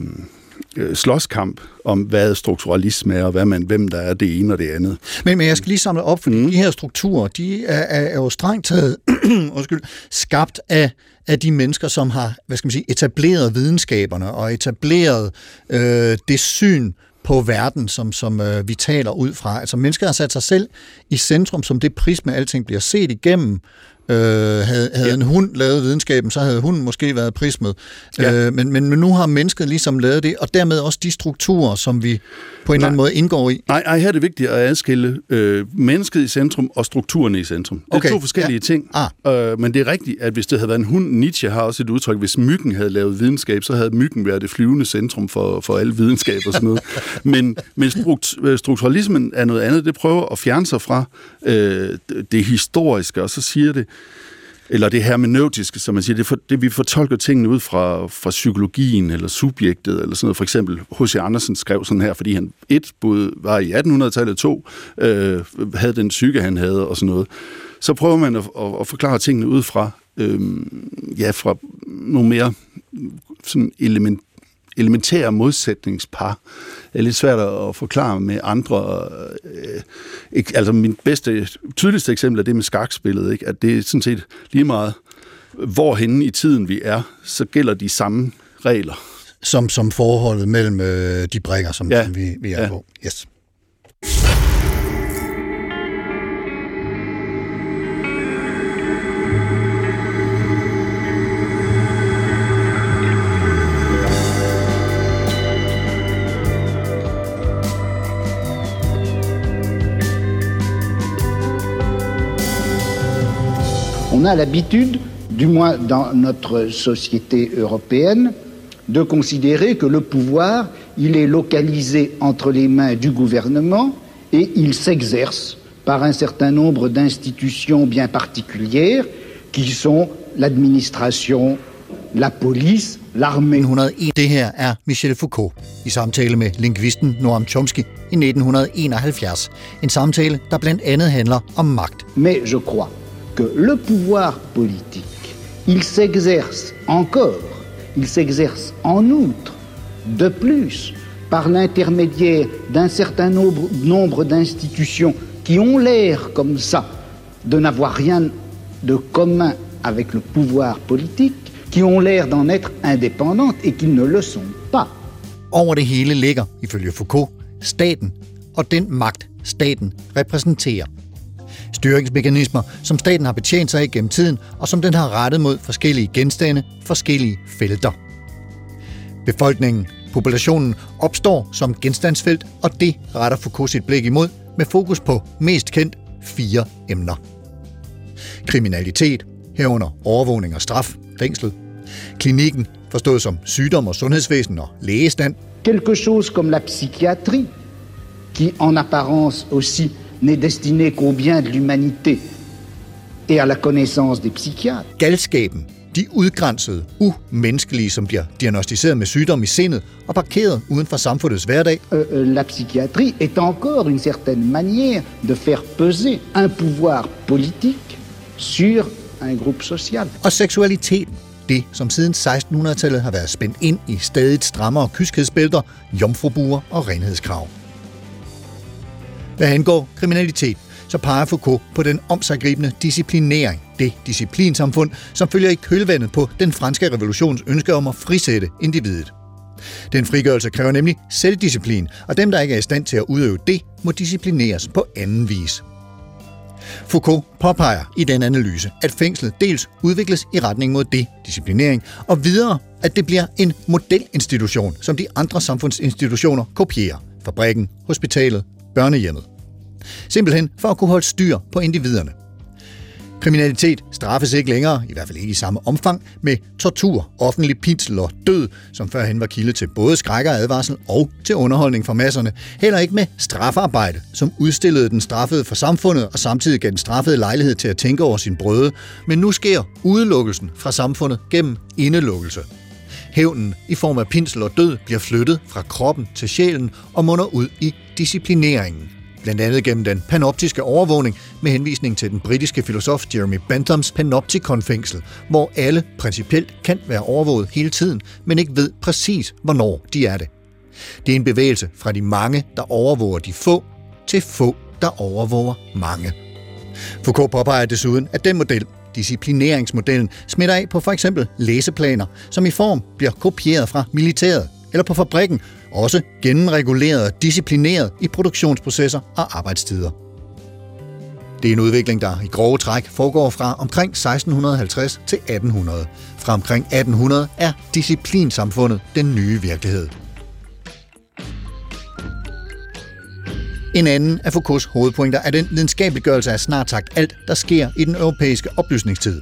øh, slåskamp om, hvad strukturalisme er, og hvad man, hvem der er det ene og det andet. Men, men jeg skal lige samle op, fordi mm. de her strukturer, de er, er, er jo strengt taget undskyld, skabt af af de mennesker, som har hvad skal man sige, etableret videnskaberne og etableret øh, det syn på verden, som, som øh, vi taler ud fra. Altså mennesker har sat sig selv i centrum som det prisme, alting bliver set igennem, Øh, havde havde ja. en hund lavet videnskaben, så havde hunden måske været prismet. Ja. Øh, men, men, men nu har mennesket ligesom lavet det, og dermed også de strukturer, som vi på en eller anden måde indgår i. Nej, nej, her er det vigtigt at adskille øh, mennesket i centrum og strukturerne i centrum. Det er okay. to forskellige ja. ting. Ah. Øh, men det er rigtigt, at hvis det havde været en hund, Nietzsche har også et udtryk, hvis myggen havde lavet videnskab, så havde myggen været det flyvende centrum for, for alle videnskab og sådan noget. men, men øh, strukturalismen er noget andet. Det prøver at fjerne sig fra øh, det historiske, og så siger det, eller det hermeneutiske, som man siger, det, for, det vi fortolker tingene ud fra, fra psykologien eller subjektet, eller sådan noget. For eksempel H.C. Andersen skrev sådan her, fordi han et både var i 1800-tallet, to øh, havde den psyke, han havde, og sådan noget. Så prøver man at, at, at forklare tingene ud fra, øh, ja, fra nogle mere sådan element, elementære modsætningspar. Det er lidt svært at forklare med andre. Øh, altså min bedste, tydeligste eksempel er det med skakspillet, ikke? at det er sådan set lige meget, hvorhenne i tiden vi er, så gælder de samme regler. Som, som forholdet mellem øh, de brækker, som, ja. som vi, vi er ja. på. Yes. On a l'habitude, du moins dans notre société européenne, de considérer que le pouvoir, il est localisé entre les mains du gouvernement et il s'exerce par un certain nombre d'institutions bien particulières qui sont l'administration, la police, l'armée. 1901. Det her er Michel Foucault i samtale med lingvisten Noam Chomsky i 1971. En samtale, der blandt andet handler om magt. Mais je crois que le pouvoir politique, il s'exerce encore, il s'exerce en outre, de plus, par l'intermédiaire d'un certain nombre, d'institutions qui ont l'air comme ça de n'avoir rien de commun avec le pouvoir politique, qui ont l'air d'en être indépendantes et qui ne le sont pas. Over. Styringsmekanismer, som staten har betjent sig af gennem tiden, og som den har rettet mod forskellige genstande, forskellige felter. Befolkningen, populationen, opstår som genstandsfelt, og det retter Foucault sit blik imod med fokus på mest kendt fire emner. Kriminalitet, herunder overvågning og straf, fængslet. Klinikken, forstået som sygdom og sundhedsvæsen og lægestand. Quelque chose comme la psychiatrie, qui en apparence aussi n'est destiné qu'au bien de l'humanité et à la connaissance des psychiatres. Galskaben, De udgrænsede, umenneskelige, som bliver diagnostiseret med sygdom i sindet og parkeret uden for samfundets hverdag. Euh, euh, la psychiatrie est encore une certaine manière de faire peser un pouvoir politique sur un groupe social. Og seksualiteten, det som siden 1600-tallet har været spændt ind i stadigt strammere kyskhedsbælter, jomfrubuer og renhedskrav. Hvad angår kriminalitet, så peger Foucault på den omsaggribende disciplinering, det disciplinsamfund, som følger i kølvandet på den franske revolutions ønske om at frisætte individet. Den frigørelse kræver nemlig selvdisciplin, og dem, der ikke er i stand til at udøve det, må disciplineres på anden vis. Foucault påpeger i den analyse, at fængslet dels udvikles i retning mod det-disciplinering, og videre, at det bliver en modelinstitution, som de andre samfundsinstitutioner kopierer. Fabrikken, hospitalet, børnehjemmet. Simpelthen for at kunne holde styr på individerne. Kriminalitet straffes ikke længere, i hvert fald ikke i samme omfang, med tortur, offentlig pinsel og død, som førhen var kilde til både skræk og advarsel og til underholdning for masserne. Heller ikke med strafarbejde, som udstillede den straffede for samfundet og samtidig gav den straffede lejlighed til at tænke over sin brøde. Men nu sker udelukkelsen fra samfundet gennem indelukkelse. Hævnen i form af pinsel og død bliver flyttet fra kroppen til sjælen og munder ud i disciplineringen blandt andet gennem den panoptiske overvågning med henvisning til den britiske filosof Jeremy Benthams panoptikonfængsel, hvor alle principielt kan være overvåget hele tiden, men ikke ved præcis, hvornår de er det. Det er en bevægelse fra de mange, der overvåger de få, til få, der overvåger mange. Foucault påpeger desuden, at den model, disciplineringsmodellen, smitter af på for eksempel læseplaner, som i form bliver kopieret fra militæret, eller på fabrikken, også gennemreguleret og disciplineret i produktionsprocesser og arbejdstider. Det er en udvikling, der i grove træk foregår fra omkring 1650 til 1800. Fra omkring 1800 er disciplinsamfundet den nye virkelighed. En anden af Foucaults hovedpointer er den videnskabeliggørelse af snart sagt alt, der sker i den europæiske oplysningstid.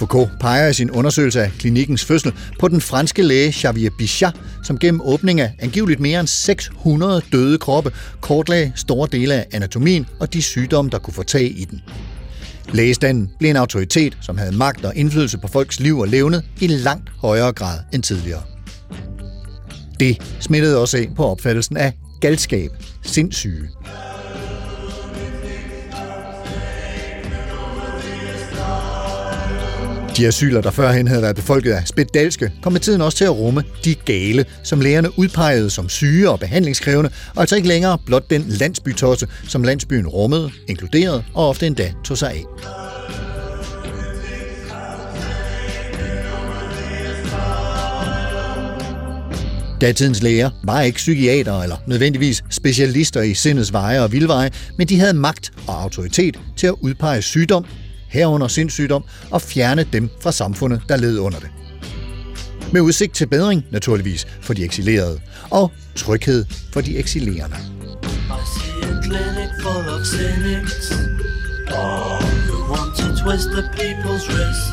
Foucault peger i sin undersøgelse af klinikkens fødsel på den franske læge Xavier Bichat, som gennem åbning af angiveligt mere end 600 døde kroppe kortlagde store dele af anatomien og de sygdomme, der kunne få tag i den. Lægestanden blev en autoritet, som havde magt og indflydelse på folks liv og levnet i langt højere grad end tidligere. Det smittede også af på opfattelsen af galskab, sindssyge. De asyler, der førhen havde været befolket af spedalske, kom med tiden også til at rumme de gale, som lægerne udpegede som syge og behandlingskrævende, og altså ikke længere blot den landsbytosse, som landsbyen rummede, inkluderede og ofte endda tog sig af. Datidens læger var ikke psykiater eller nødvendigvis specialister i sindets veje og vildveje, men de havde magt og autoritet til at udpege sygdom, herunder sindssygdom, og fjerne dem fra samfundet, der led under det. Med udsigt til bedring, naturligvis, for de eksilerede, og tryghed for de eksilerende. Oh, you want to twist the people's wrist.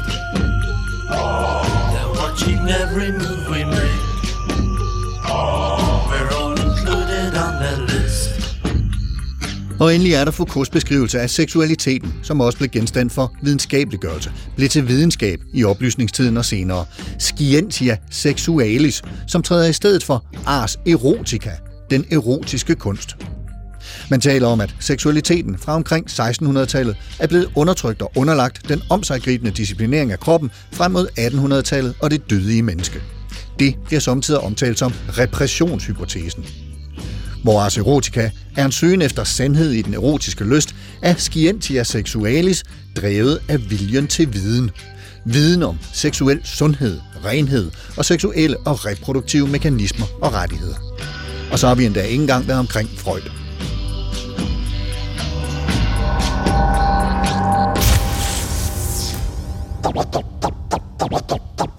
They're watching every move we make. We're all included on their list. Og endelig er der Foucaults beskrivelse af seksualiteten, som også blev genstand for videnskabeliggørelse, blev til videnskab i oplysningstiden og senere. Scientia sexualis, som træder i stedet for ars erotica, den erotiske kunst. Man taler om, at seksualiteten fra omkring 1600-tallet er blevet undertrykt og underlagt den omsaggribende disciplinering af kroppen frem mod 1800-tallet og det dødige menneske. Det bliver samtidig omtalt som repressionshypotesen. Hvor ars erotica er en søgen efter sandhed i den erotiske lyst, er scientia sexualis drevet af viljen til viden. Viden om seksuel sundhed, renhed og seksuelle og reproduktive mekanismer og rettigheder. Og så har vi endda ikke engang været omkring Freud.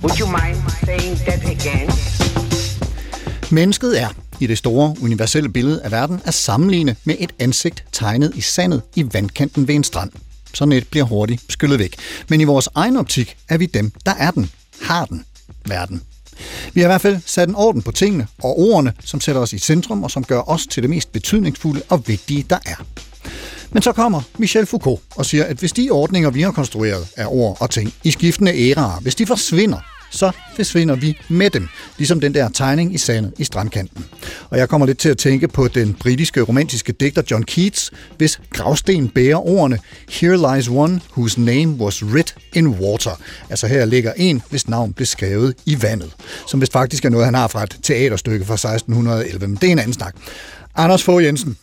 Would you mind saying that again? Mennesket er, i det store universelle billede af verden, at sammenligne med et ansigt tegnet i sandet i vandkanten ved en strand. Sådan et bliver hurtigt skyllet væk. Men i vores egen optik er vi dem, der er den, har den, verden. Vi har i hvert fald sat en orden på tingene og ordene, som sætter os i centrum og som gør os til det mest betydningsfulde og vigtige, der er. Men så kommer Michel Foucault og siger, at hvis de ordninger, vi har konstrueret af ord og ting i skiftende æraer, hvis de forsvinder, så forsvinder vi med dem, ligesom den der tegning i sandet i strandkanten. Og jeg kommer lidt til at tænke på den britiske romantiske digter John Keats, hvis gravsten bærer ordene Here lies one whose name was writ in water. Altså her ligger en, hvis navn blev skrevet i vandet. Som vist faktisk er noget, han har fra et teaterstykke fra 1611, men det er en anden snak. Anders Fogh Jensen,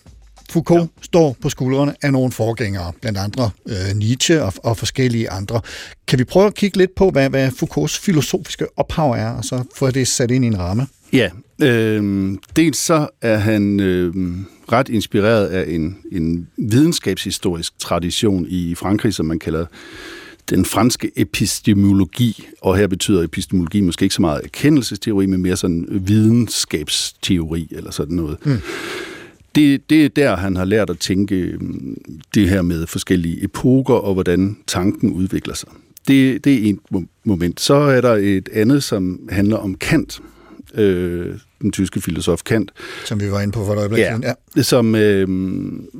Foucault ja. står på skuldrene af nogle forgængere, blandt andre øh, Nietzsche og, og forskellige andre. Kan vi prøve at kigge lidt på, hvad, hvad Foucaults filosofiske ophav er, og så få det sat ind i en ramme? Ja, øh, dels så er han øh, ret inspireret af en, en videnskabshistorisk tradition i Frankrig, som man kalder den franske epistemologi, og her betyder epistemologi måske ikke så meget erkendelsesteori, men mere sådan videnskabsteori eller sådan noget. Mm det, det er der, han har lært at tænke øhm, det her med forskellige epoker og hvordan tanken udvikler sig. Det, det er et moment. Så er der et andet, som handler om Kant, øh, den tyske filosof Kant. Som vi var inde på for et øjeblik ja, ja. Som, øh,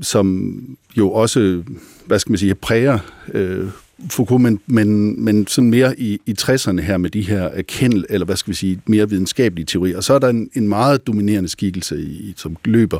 som jo også, hvad skal man sige, præger øh, Foucault, men, men, men sådan mere i, i 60'erne her med de her øh, erkendel, eller hvad skal vi sige, mere videnskabelige teorier. Og så er der en, en meget dominerende skikkelse, i, som løber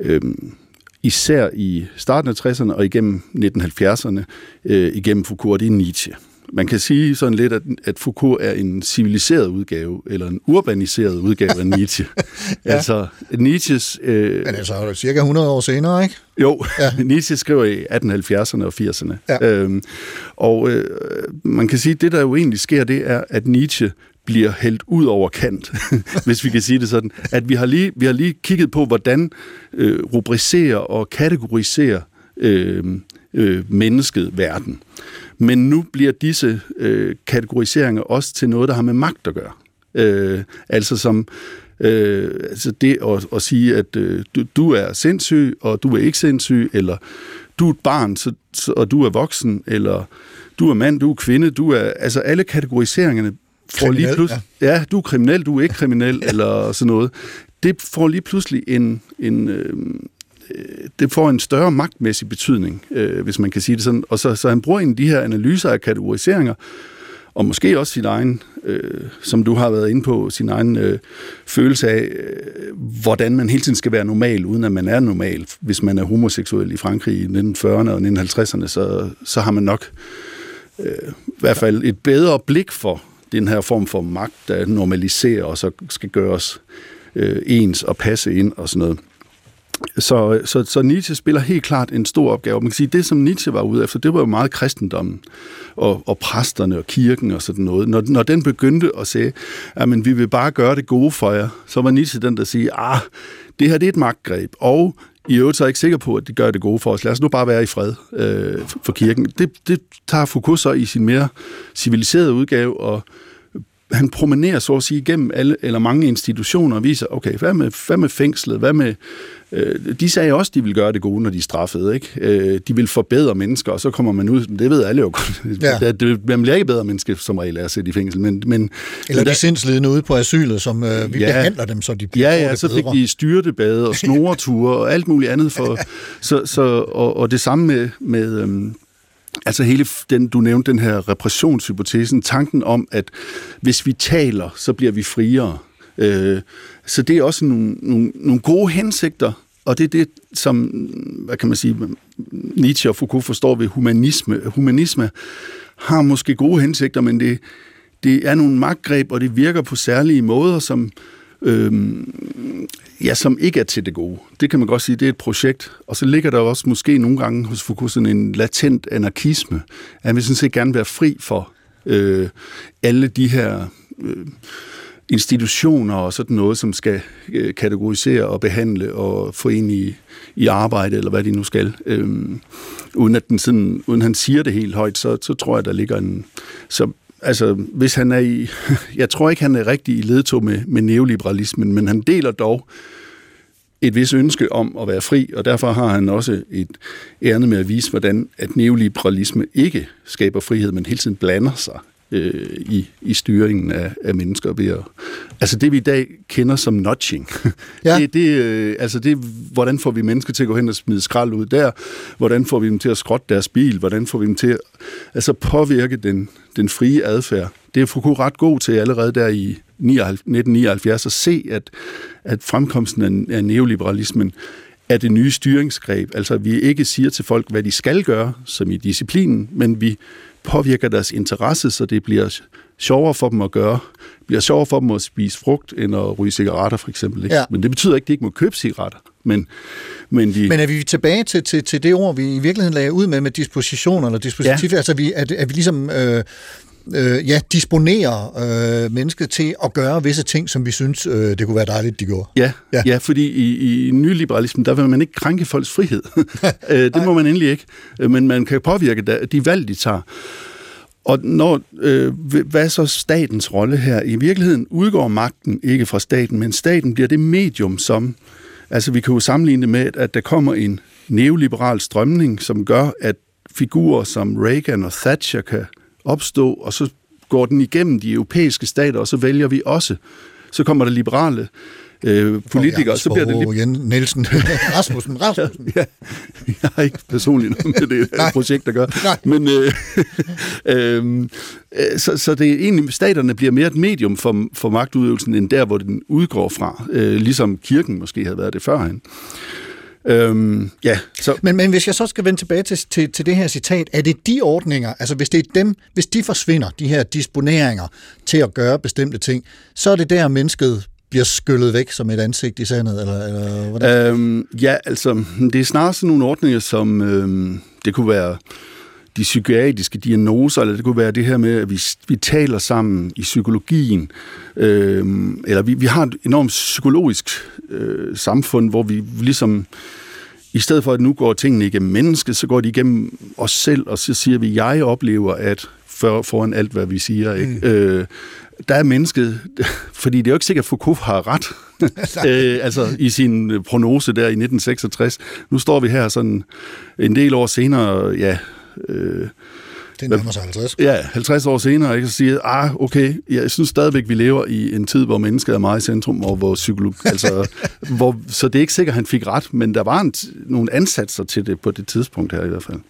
øhm, især i starten af 60'erne og igennem 1970'erne, øh, igennem Foucault, og det er Nietzsche. Man kan sige sådan lidt, at, at Foucault er en civiliseret udgave, eller en urbaniseret udgave af Nietzsche. ja. Altså, Nietzsches... Øh, Men altså, cirka 100 år senere, ikke? Jo, ja. Nietzsche skriver i 1870'erne og 80'erne. Ja. Øhm, og øh, man kan sige, at det, der jo egentlig sker, det er, at Nietzsche bliver hældt ud over kant, hvis vi kan sige det sådan. At vi har lige, vi har lige kigget på, hvordan øh, rubricere og kategorisere øh, øh, mennesket verden. Men nu bliver disse øh, kategoriseringer også til noget, der har med magt at gøre. Øh, altså som øh, altså det at, at sige, at øh, du, du er sindssyg, og du er ikke sindssyg, eller du er et barn, så, så, og du er voksen, eller du er mand, du er kvinde, du er... Altså alle kategoriseringerne får lige pludselig... Ja. ja, du er kriminel, du er ikke kriminel, ja. eller sådan noget. Det får lige pludselig en... en øh, Øh, det får en større magtmæssig betydning, øh, hvis man kan sige det sådan. Og så, så han bruger en af de her analyser af kategoriseringer, og måske også sin egen, øh, som du har været inde på, sin egen øh, følelse af, øh, hvordan man hele tiden skal være normal, uden at man er normal. Hvis man er homoseksuel i Frankrig i 1940'erne og 1950'erne, så, så har man nok øh, i hvert fald et bedre blik for den her form for magt, der normaliserer og så skal gøres øh, ens og passe ind og sådan noget. Så, så, så Nietzsche spiller helt klart en stor opgave. Man kan sige, det som Nietzsche var ude efter, det var jo meget kristendommen og, og præsterne og kirken og sådan noget. Når, når den begyndte at sige, at vi vil bare gøre det gode for jer, så var Nietzsche den, der siger, ah, det her det er et magtgreb, og i øvrigt så er jeg ikke sikker på, at det gør det gode for os. Lad os nu bare være i fred øh, for kirken. Det, det tager Foucault så i sin mere civiliserede udgave og han promenerer så at sige igennem alle eller mange institutioner og viser, okay, hvad med, hvad med fængslet, hvad med... Øh, de sagde også, de ville gøre det gode, når de straffede, ikke? Øh, de vil forbedre mennesker, og så kommer man ud, det ved alle jo godt, ja. det, man bliver ikke bedre menneske som regel af at sætte i fængsel, men... men eller de sindslidende ude på asylet, som øh, vi ja, behandler dem, så de bliver Ja, ja, så fik de styrtebade og snoreture og alt muligt andet for... så, så, og, og det samme med... med øhm, Altså hele den, du nævnte den her repressionshypotesen, tanken om, at hvis vi taler, så bliver vi friere. Øh, så det er også nogle, nogle, nogle gode hensigter, og det er det, som, hvad kan man sige, Nietzsche og Foucault forstår ved humanisme. Humanisme har måske gode hensigter, men det, det er nogle magtgreb, og det virker på særlige måder, som øhm, ja, som ikke er til det gode. Det kan man godt sige, det er et projekt. Og så ligger der også måske nogle gange hos Foucault sådan en latent anarkisme, at vi sådan set gerne vil være fri for øh, alle de her øh, institutioner og sådan noget, som skal øh, kategorisere og behandle og få ind i, i arbejde, eller hvad de nu skal. Øhm, uden at den sådan, uden han siger det helt højt, så, så tror jeg, der ligger en... Så altså, hvis han er i... Jeg tror ikke, han er rigtig i ledtog med, med neoliberalismen, men han deler dog et vis ønske om at være fri, og derfor har han også et ærne med at vise, hvordan at neoliberalisme ikke skaber frihed, men hele tiden blander sig øh, i, i styringen af, af mennesker ved at, altså det vi i dag kender som nudging. Ja. Det, det, øh, altså det, hvordan får vi mennesker til at gå hen og smide skrald ud der? Hvordan får vi dem til at skrotte deres bil? Hvordan får vi dem til at altså påvirke den, den frie adfærd? Det er Foucault ret god til allerede der i 79 1979 at se, at, at fremkomsten af, af neoliberalismen er det nye styringsgreb. Altså vi ikke siger til folk, hvad de skal gøre, som i disciplinen, men vi påvirker deres interesse, så det bliver sjovere for dem at gøre. Det bliver sjovere for dem at spise frugt, end at ryge cigaretter, for eksempel. Ikke? Ja. Men det betyder ikke, at de ikke må købe cigaretter. Men, men de... Men er vi tilbage til, til, til det ord, vi i virkeligheden lagde ud med, med disposition eller dispositiv? Ja. Altså, vi, er, er vi ligesom... Øh, øh, ja, disponerer øh, mennesket til at gøre visse ting, som vi synes, øh, det kunne være dejligt, de gjorde. Ja, Ja. ja. fordi i, i nyliberalismen, der vil man ikke krænke folks frihed. Øh, det må man endelig ikke. Øh, Men man kan påvirke de valg, de tager. Og når, øh, hvad er så statens rolle her? I virkeligheden udgår magten ikke fra staten, men staten bliver det medium, som... Altså, vi kan jo sammenligne det med, at der kommer en neoliberal strømning, som gør, at figurer som Reagan og Thatcher kan opstå, og så går den igennem de europæiske stater, og så vælger vi også. Så kommer der liberale øh, politikere, så bliver det Åh, Jens Nielsen. Rasmussen, Rasmussen. ja, jeg har ikke personligt noget med det projekt at gøre. Nej. Men øh, øh, øh, så, så det er egentlig, staterne bliver mere et medium for, for magtudøvelsen, end der, hvor den udgår fra. Øh, ligesom kirken måske havde været det førhen. Øhm, ja, så Men, men hvis jeg så skal vende tilbage til, til, til det her citat, er det de ordninger, altså hvis det er dem, hvis de forsvinder, de her disponeringer til at gøre bestemte ting, så er det der, mennesket bliver skyllet væk som et ansigt i sandet, eller, eller hvordan? Øhm, ja, altså, det er snarere sådan nogle ordninger, som øhm, det kunne være de psykiatriske diagnoser, eller det kunne være det her med, at vi, vi taler sammen i psykologien, øhm, eller vi, vi har et enormt psykologisk øh, samfund, hvor vi ligesom, i stedet for at nu går tingene igennem mennesket, så går de igennem os selv, og så siger vi, jeg oplever, at for, foran alt, hvad vi siger, ikke? Mm. Øh, der er mennesket, fordi det er jo ikke sikkert, at Foucault har ret, øh, altså i sin øh, prognose der i 1966. Nu står vi her sådan en del år senere, ja, øh, det nærmer sig 50. ja 50 år senere, ikke, og siger, ah, okay, jeg synes stadigvæk, vi lever i en tid, hvor mennesket er meget i centrum, og hvor psykolog, altså, hvor, så det er ikke sikkert, at han fik ret, men der var en, nogle ansatser til det på det tidspunkt her i hvert fald.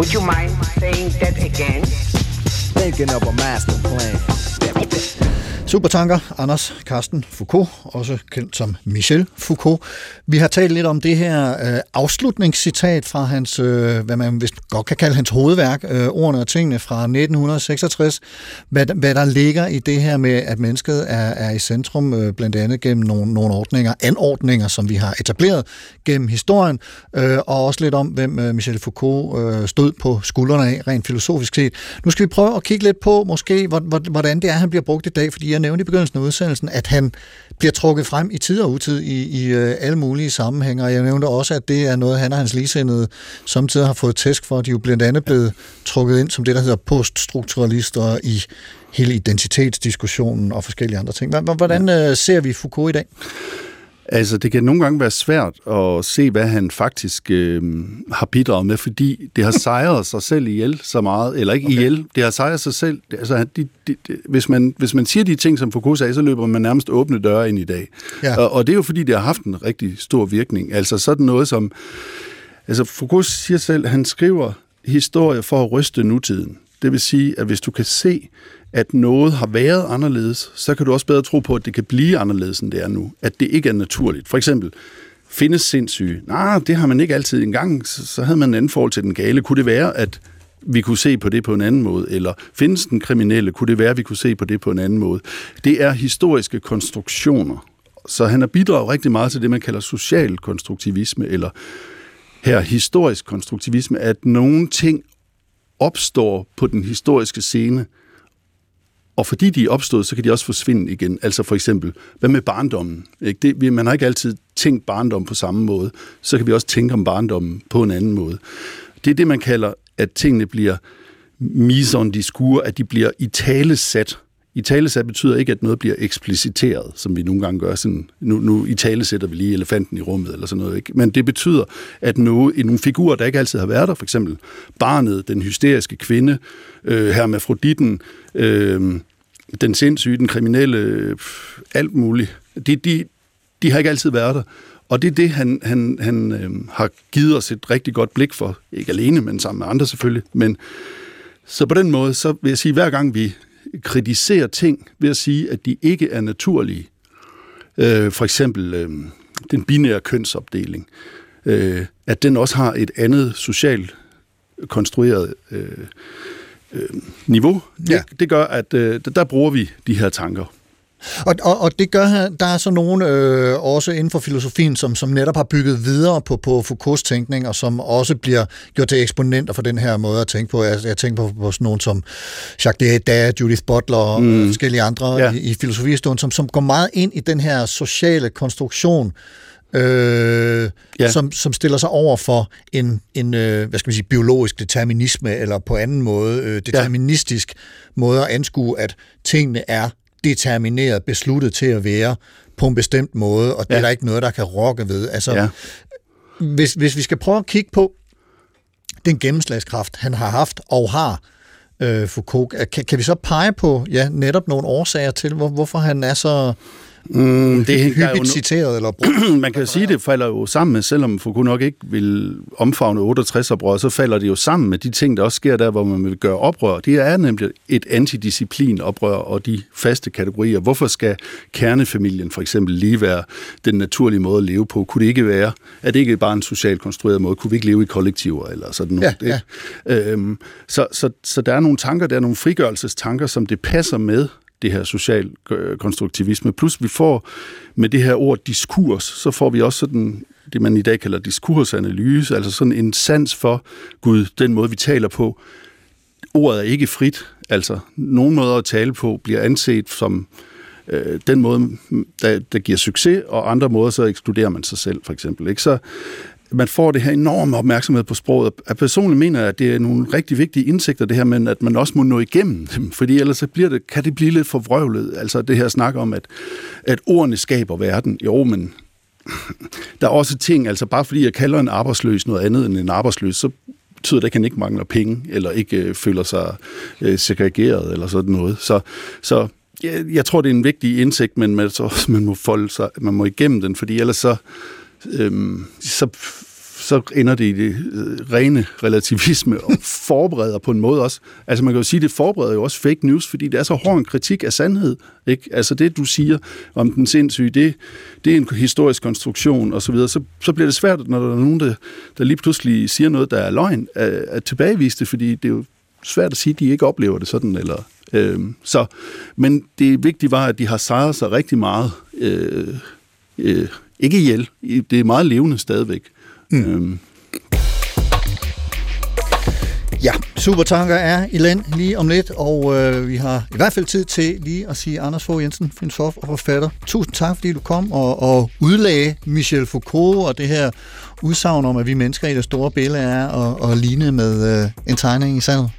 Would you mind saying that again? Thinking of a master plan. Supertanker, Anders Carsten Foucault, også kendt som Michel Foucault. Vi har talt lidt om det her øh, afslutningscitat fra hans, øh, hvad man vist godt kan kalde hans hovedværk, øh, Ordene og tingene fra 1966. Hvad, hvad der ligger i det her med, at mennesket er, er i centrum, øh, blandt andet gennem nogle, nogle ordninger, anordninger, som vi har etableret gennem historien, øh, og også lidt om, hvem øh, Michel Foucault øh, stod på skuldrene af, rent filosofisk set. Nu skal vi prøve at kigge lidt på, måske, hvordan det er, han bliver brugt i dag, fordi jeg nævnte i begyndelsen af udsendelsen, at han bliver trukket frem i tid og utid i, i øh, alle mulige sammenhænge, og jeg nævnte også, at det er noget, han og hans ligesindede samtidig har fået tæsk for. De er jo blandt andet blevet trukket ind som det, der hedder poststrukturalister i hele identitetsdiskussionen og forskellige andre ting. Hvordan øh, ser vi Foucault i dag? Altså, det kan nogle gange være svært at se, hvad han faktisk øh, har bidraget med, fordi det har sejret sig selv ihjel så meget, eller ikke okay. ihjel, det har sejret sig selv. Det, altså, de, de, de, hvis, man, hvis man siger de ting, som Foucault sagde, så løber man nærmest åbne døre ind i dag. Ja. Og, og det er jo fordi, det har haft en rigtig stor virkning. Altså sådan noget som... Altså Foucault siger selv, han skriver historier for at ryste nutiden. Det vil sige, at hvis du kan se, at noget har været anderledes, så kan du også bedre tro på, at det kan blive anderledes, end det er nu. At det ikke er naturligt. For eksempel, findes sindssyge? Nej, det har man ikke altid engang. Så, så havde man en anden forhold til den gale. Kunne det være, at vi kunne se på det på en anden måde? Eller findes den kriminelle? Kunne det være, at vi kunne se på det på en anden måde? Det er historiske konstruktioner. Så han har bidraget rigtig meget til det, man kalder social konstruktivisme, eller her historisk konstruktivisme, at nogle ting opstår på den historiske scene, og fordi de er opstået, så kan de også forsvinde igen. Altså for eksempel, hvad med barndommen? Ikke? Det, vi- man har ikke altid tænkt barndom på samme måde. Så kan vi også tænke om barndommen på en anden måde. Det er det, man kalder, at tingene bliver mise en discours, at de bliver i talesat. I talesat betyder ikke, at noget bliver ekspliciteret, som vi nogle gange gør. Sådan, nu, nu i talesætter vi lige elefanten i rummet, eller sådan noget. Ikke? Men det betyder, at noget, nogle figurer, der ikke altid har været der, for eksempel barnet, den hysteriske kvinde, øh, hermafroditten, øh, den sindssyge, den kriminelle, øh, alt muligt, de, de, de har ikke altid været der. Og det er det, han, han, han øh, har givet os et rigtig godt blik for. Ikke alene, men sammen med andre selvfølgelig. Men, så på den måde, så vil jeg sige, hver gang vi kritiserer ting, ved at sige, at de ikke er naturlige, øh, for eksempel øh, den binære kønsopdeling, øh, at den også har et andet socialt konstrueret øh, øh, niveau, Ja. det, det gør, at øh, der- bruger vi de her tanker. Og, og, og det gør, der er så nogen øh, også inden for filosofien, som, som netop har bygget videre på, på Foucaults tænkning, og som også bliver gjort til eksponenter for den her måde at tænke på. Jeg, jeg tænker på, på sådan nogen som Jacques Derrida, Judith Butler og mm. forskellige andre Ja. i, i filosofihistorien, som, som går meget ind i den her sociale konstruktion, øh, Ja. ja. som, som stiller sig over for en, en øh, hvad skal man sige, biologisk determinisme, eller på anden måde øh, deterministisk måde at anskue, at tingene er determineret, besluttet til at være på en bestemt måde, og det ja. Ja. er der ikke noget, der kan rokke ved. Altså, Ja. ja. hvis, hvis vi skal prøve at kigge på den gennemslagskraft, han har haft og har, øh, Foucault, kan, kan vi så pege på ja, netop nogle årsager til, hvor, hvorfor han er så Mm, det jo hyppigt no- citeret eller brugt? man kan sige, det falder jo sammen med, selvom Foucault nok ikke vil omfavne 68 oprør, så falder det jo sammen med de ting, der også sker der, hvor man vil gøre oprør. Det er nemlig et antidisciplin oprør og de faste kategorier. Hvorfor skal kernefamilien for eksempel lige være den naturlige måde at leve på? Kunne det ikke være, at det ikke bare en socialt konstrueret måde? Kunne vi ikke leve i kollektiver eller sådan noget? Ja, ikke? Øhm, så, så, så der er nogle tanker, der er nogle frigørelsestanker, som det passer med det her social øh, konstruktivisme. Plus vi får med det her ord diskurs, så får vi også sådan det, man i dag kalder diskursanalyse, altså sådan en sans for, Gud, den måde, vi taler på. Ordet er ikke frit, altså nogle måder at tale på bliver anset som øh, den måde, der, der giver succes, og andre måder, så ekskluderer man sig selv, for eksempel. Ikke? Så man får det her enorme opmærksomhed på sproget. Jeg personligt mener, at det er nogle rigtig vigtige indsigter, det her, men at man også må nå igennem dem, fordi ellers så bliver det, kan det blive lidt forvrøvlet. Altså det her snak om, at, at ordene skaber verden. Jo, men der er også ting, altså bare fordi jeg kalder en arbejdsløs noget andet end en arbejdsløs, så betyder det ikke, at han ikke mangler penge, eller ikke øh, føler sig øh, segregeret, eller sådan noget. Så, så jeg, jeg tror, det er en vigtig indsigt, men man, så, man må folde sig, man må igennem den, fordi ellers så, øhm, så, så ender det i det øh, rene relativisme og forbereder på en måde også. Altså man kan jo sige, det forbereder jo også fake news, fordi det er så hård en kritik af sandhed. Ikke? Altså det, du siger om den sindssyge, det, det er en historisk konstruktion og så videre. Så, så bliver det svært, når der er nogen, der, der lige pludselig siger noget, der er løgn, at, at tilbagevise det, fordi det er jo svært at sige, at de ikke oplever det sådan. Eller, øhm, så, men det vigtige var, at de har sejret sig rigtig meget. Øh, øh, ikke ihjel. Det er meget levende stadigvæk. Mm. Øhm, Ja, Supertanker er i land lige om lidt, og øh, vi har i hvert fald tid til lige at sige Anders Fogh Jensen, filosof og forfatter. Tusind tak, fordi du kom og, og udlagde Michel Foucault og det her udsagn om, at vi mennesker i det store billede er og, og ligne med øh, en tegning i sandet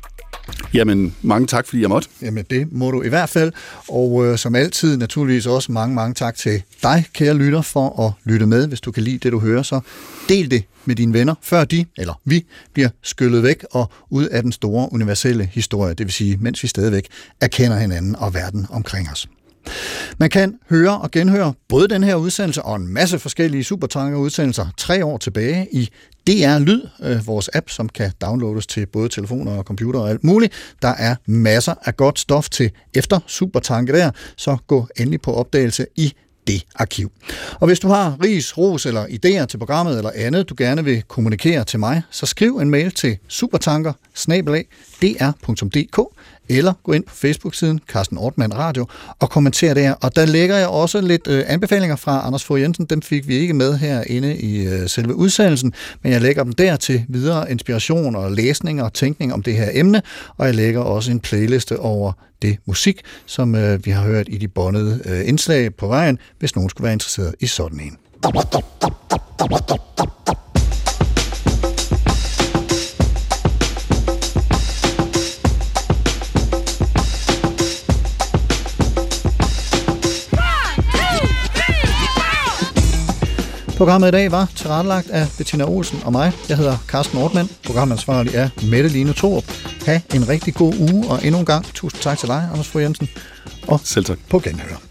jamen, mange tak, fordi jeg måtte. Jamen, det må du i hvert fald. Og øh, som altid, naturligvis også mange, mange tak til dig, kære lytter, for at lytte med. Hvis du kan lide det, du hører, så del det med dine venner, før de, eller vi, bliver skyllet væk og ud af den store universelle historie. Det vil sige, mens vi stadigvæk erkender hinanden og verden omkring os. Man kan høre og genhøre både den her udsendelse og en masse forskellige supertanker udsendelser tre år tilbage i DR Lyd, øh, vores app, som kan downloades til både telefoner og computer og alt muligt. Der er masser af godt stof til efter Supertanke der, så gå endelig på opdagelse i det arkiv. Og hvis du har ris, ros eller idéer til programmet eller andet, du gerne vil kommunikere til mig, så skriv en mail til supertanker dr.dk eller gå ind på Facebook-siden Carsten Ortmann Radio og kommentere der. Og der lægger jeg også lidt øh, anbefalinger fra Anders Fogh Jensen. Dem fik vi ikke med herinde i øh, selve udsendelsen, men jeg lægger dem der til videre inspiration og læsning og tænkning om det her emne, og jeg lægger også en playliste over det musik, som øh, vi har hørt i de bondede øh, indslag på vejen, hvis nogen skulle være interesseret i sådan en. Programmet i dag var tilrettelagt af Bettina Olsen og mig. Jeg hedder Carsten Ortmann. Programansvarlig er Mette Line Thorup. Ha' en rigtig god uge, og endnu en gang tusind tak til dig, Anders Fogh Jensen. Og Selv tak. på genhør.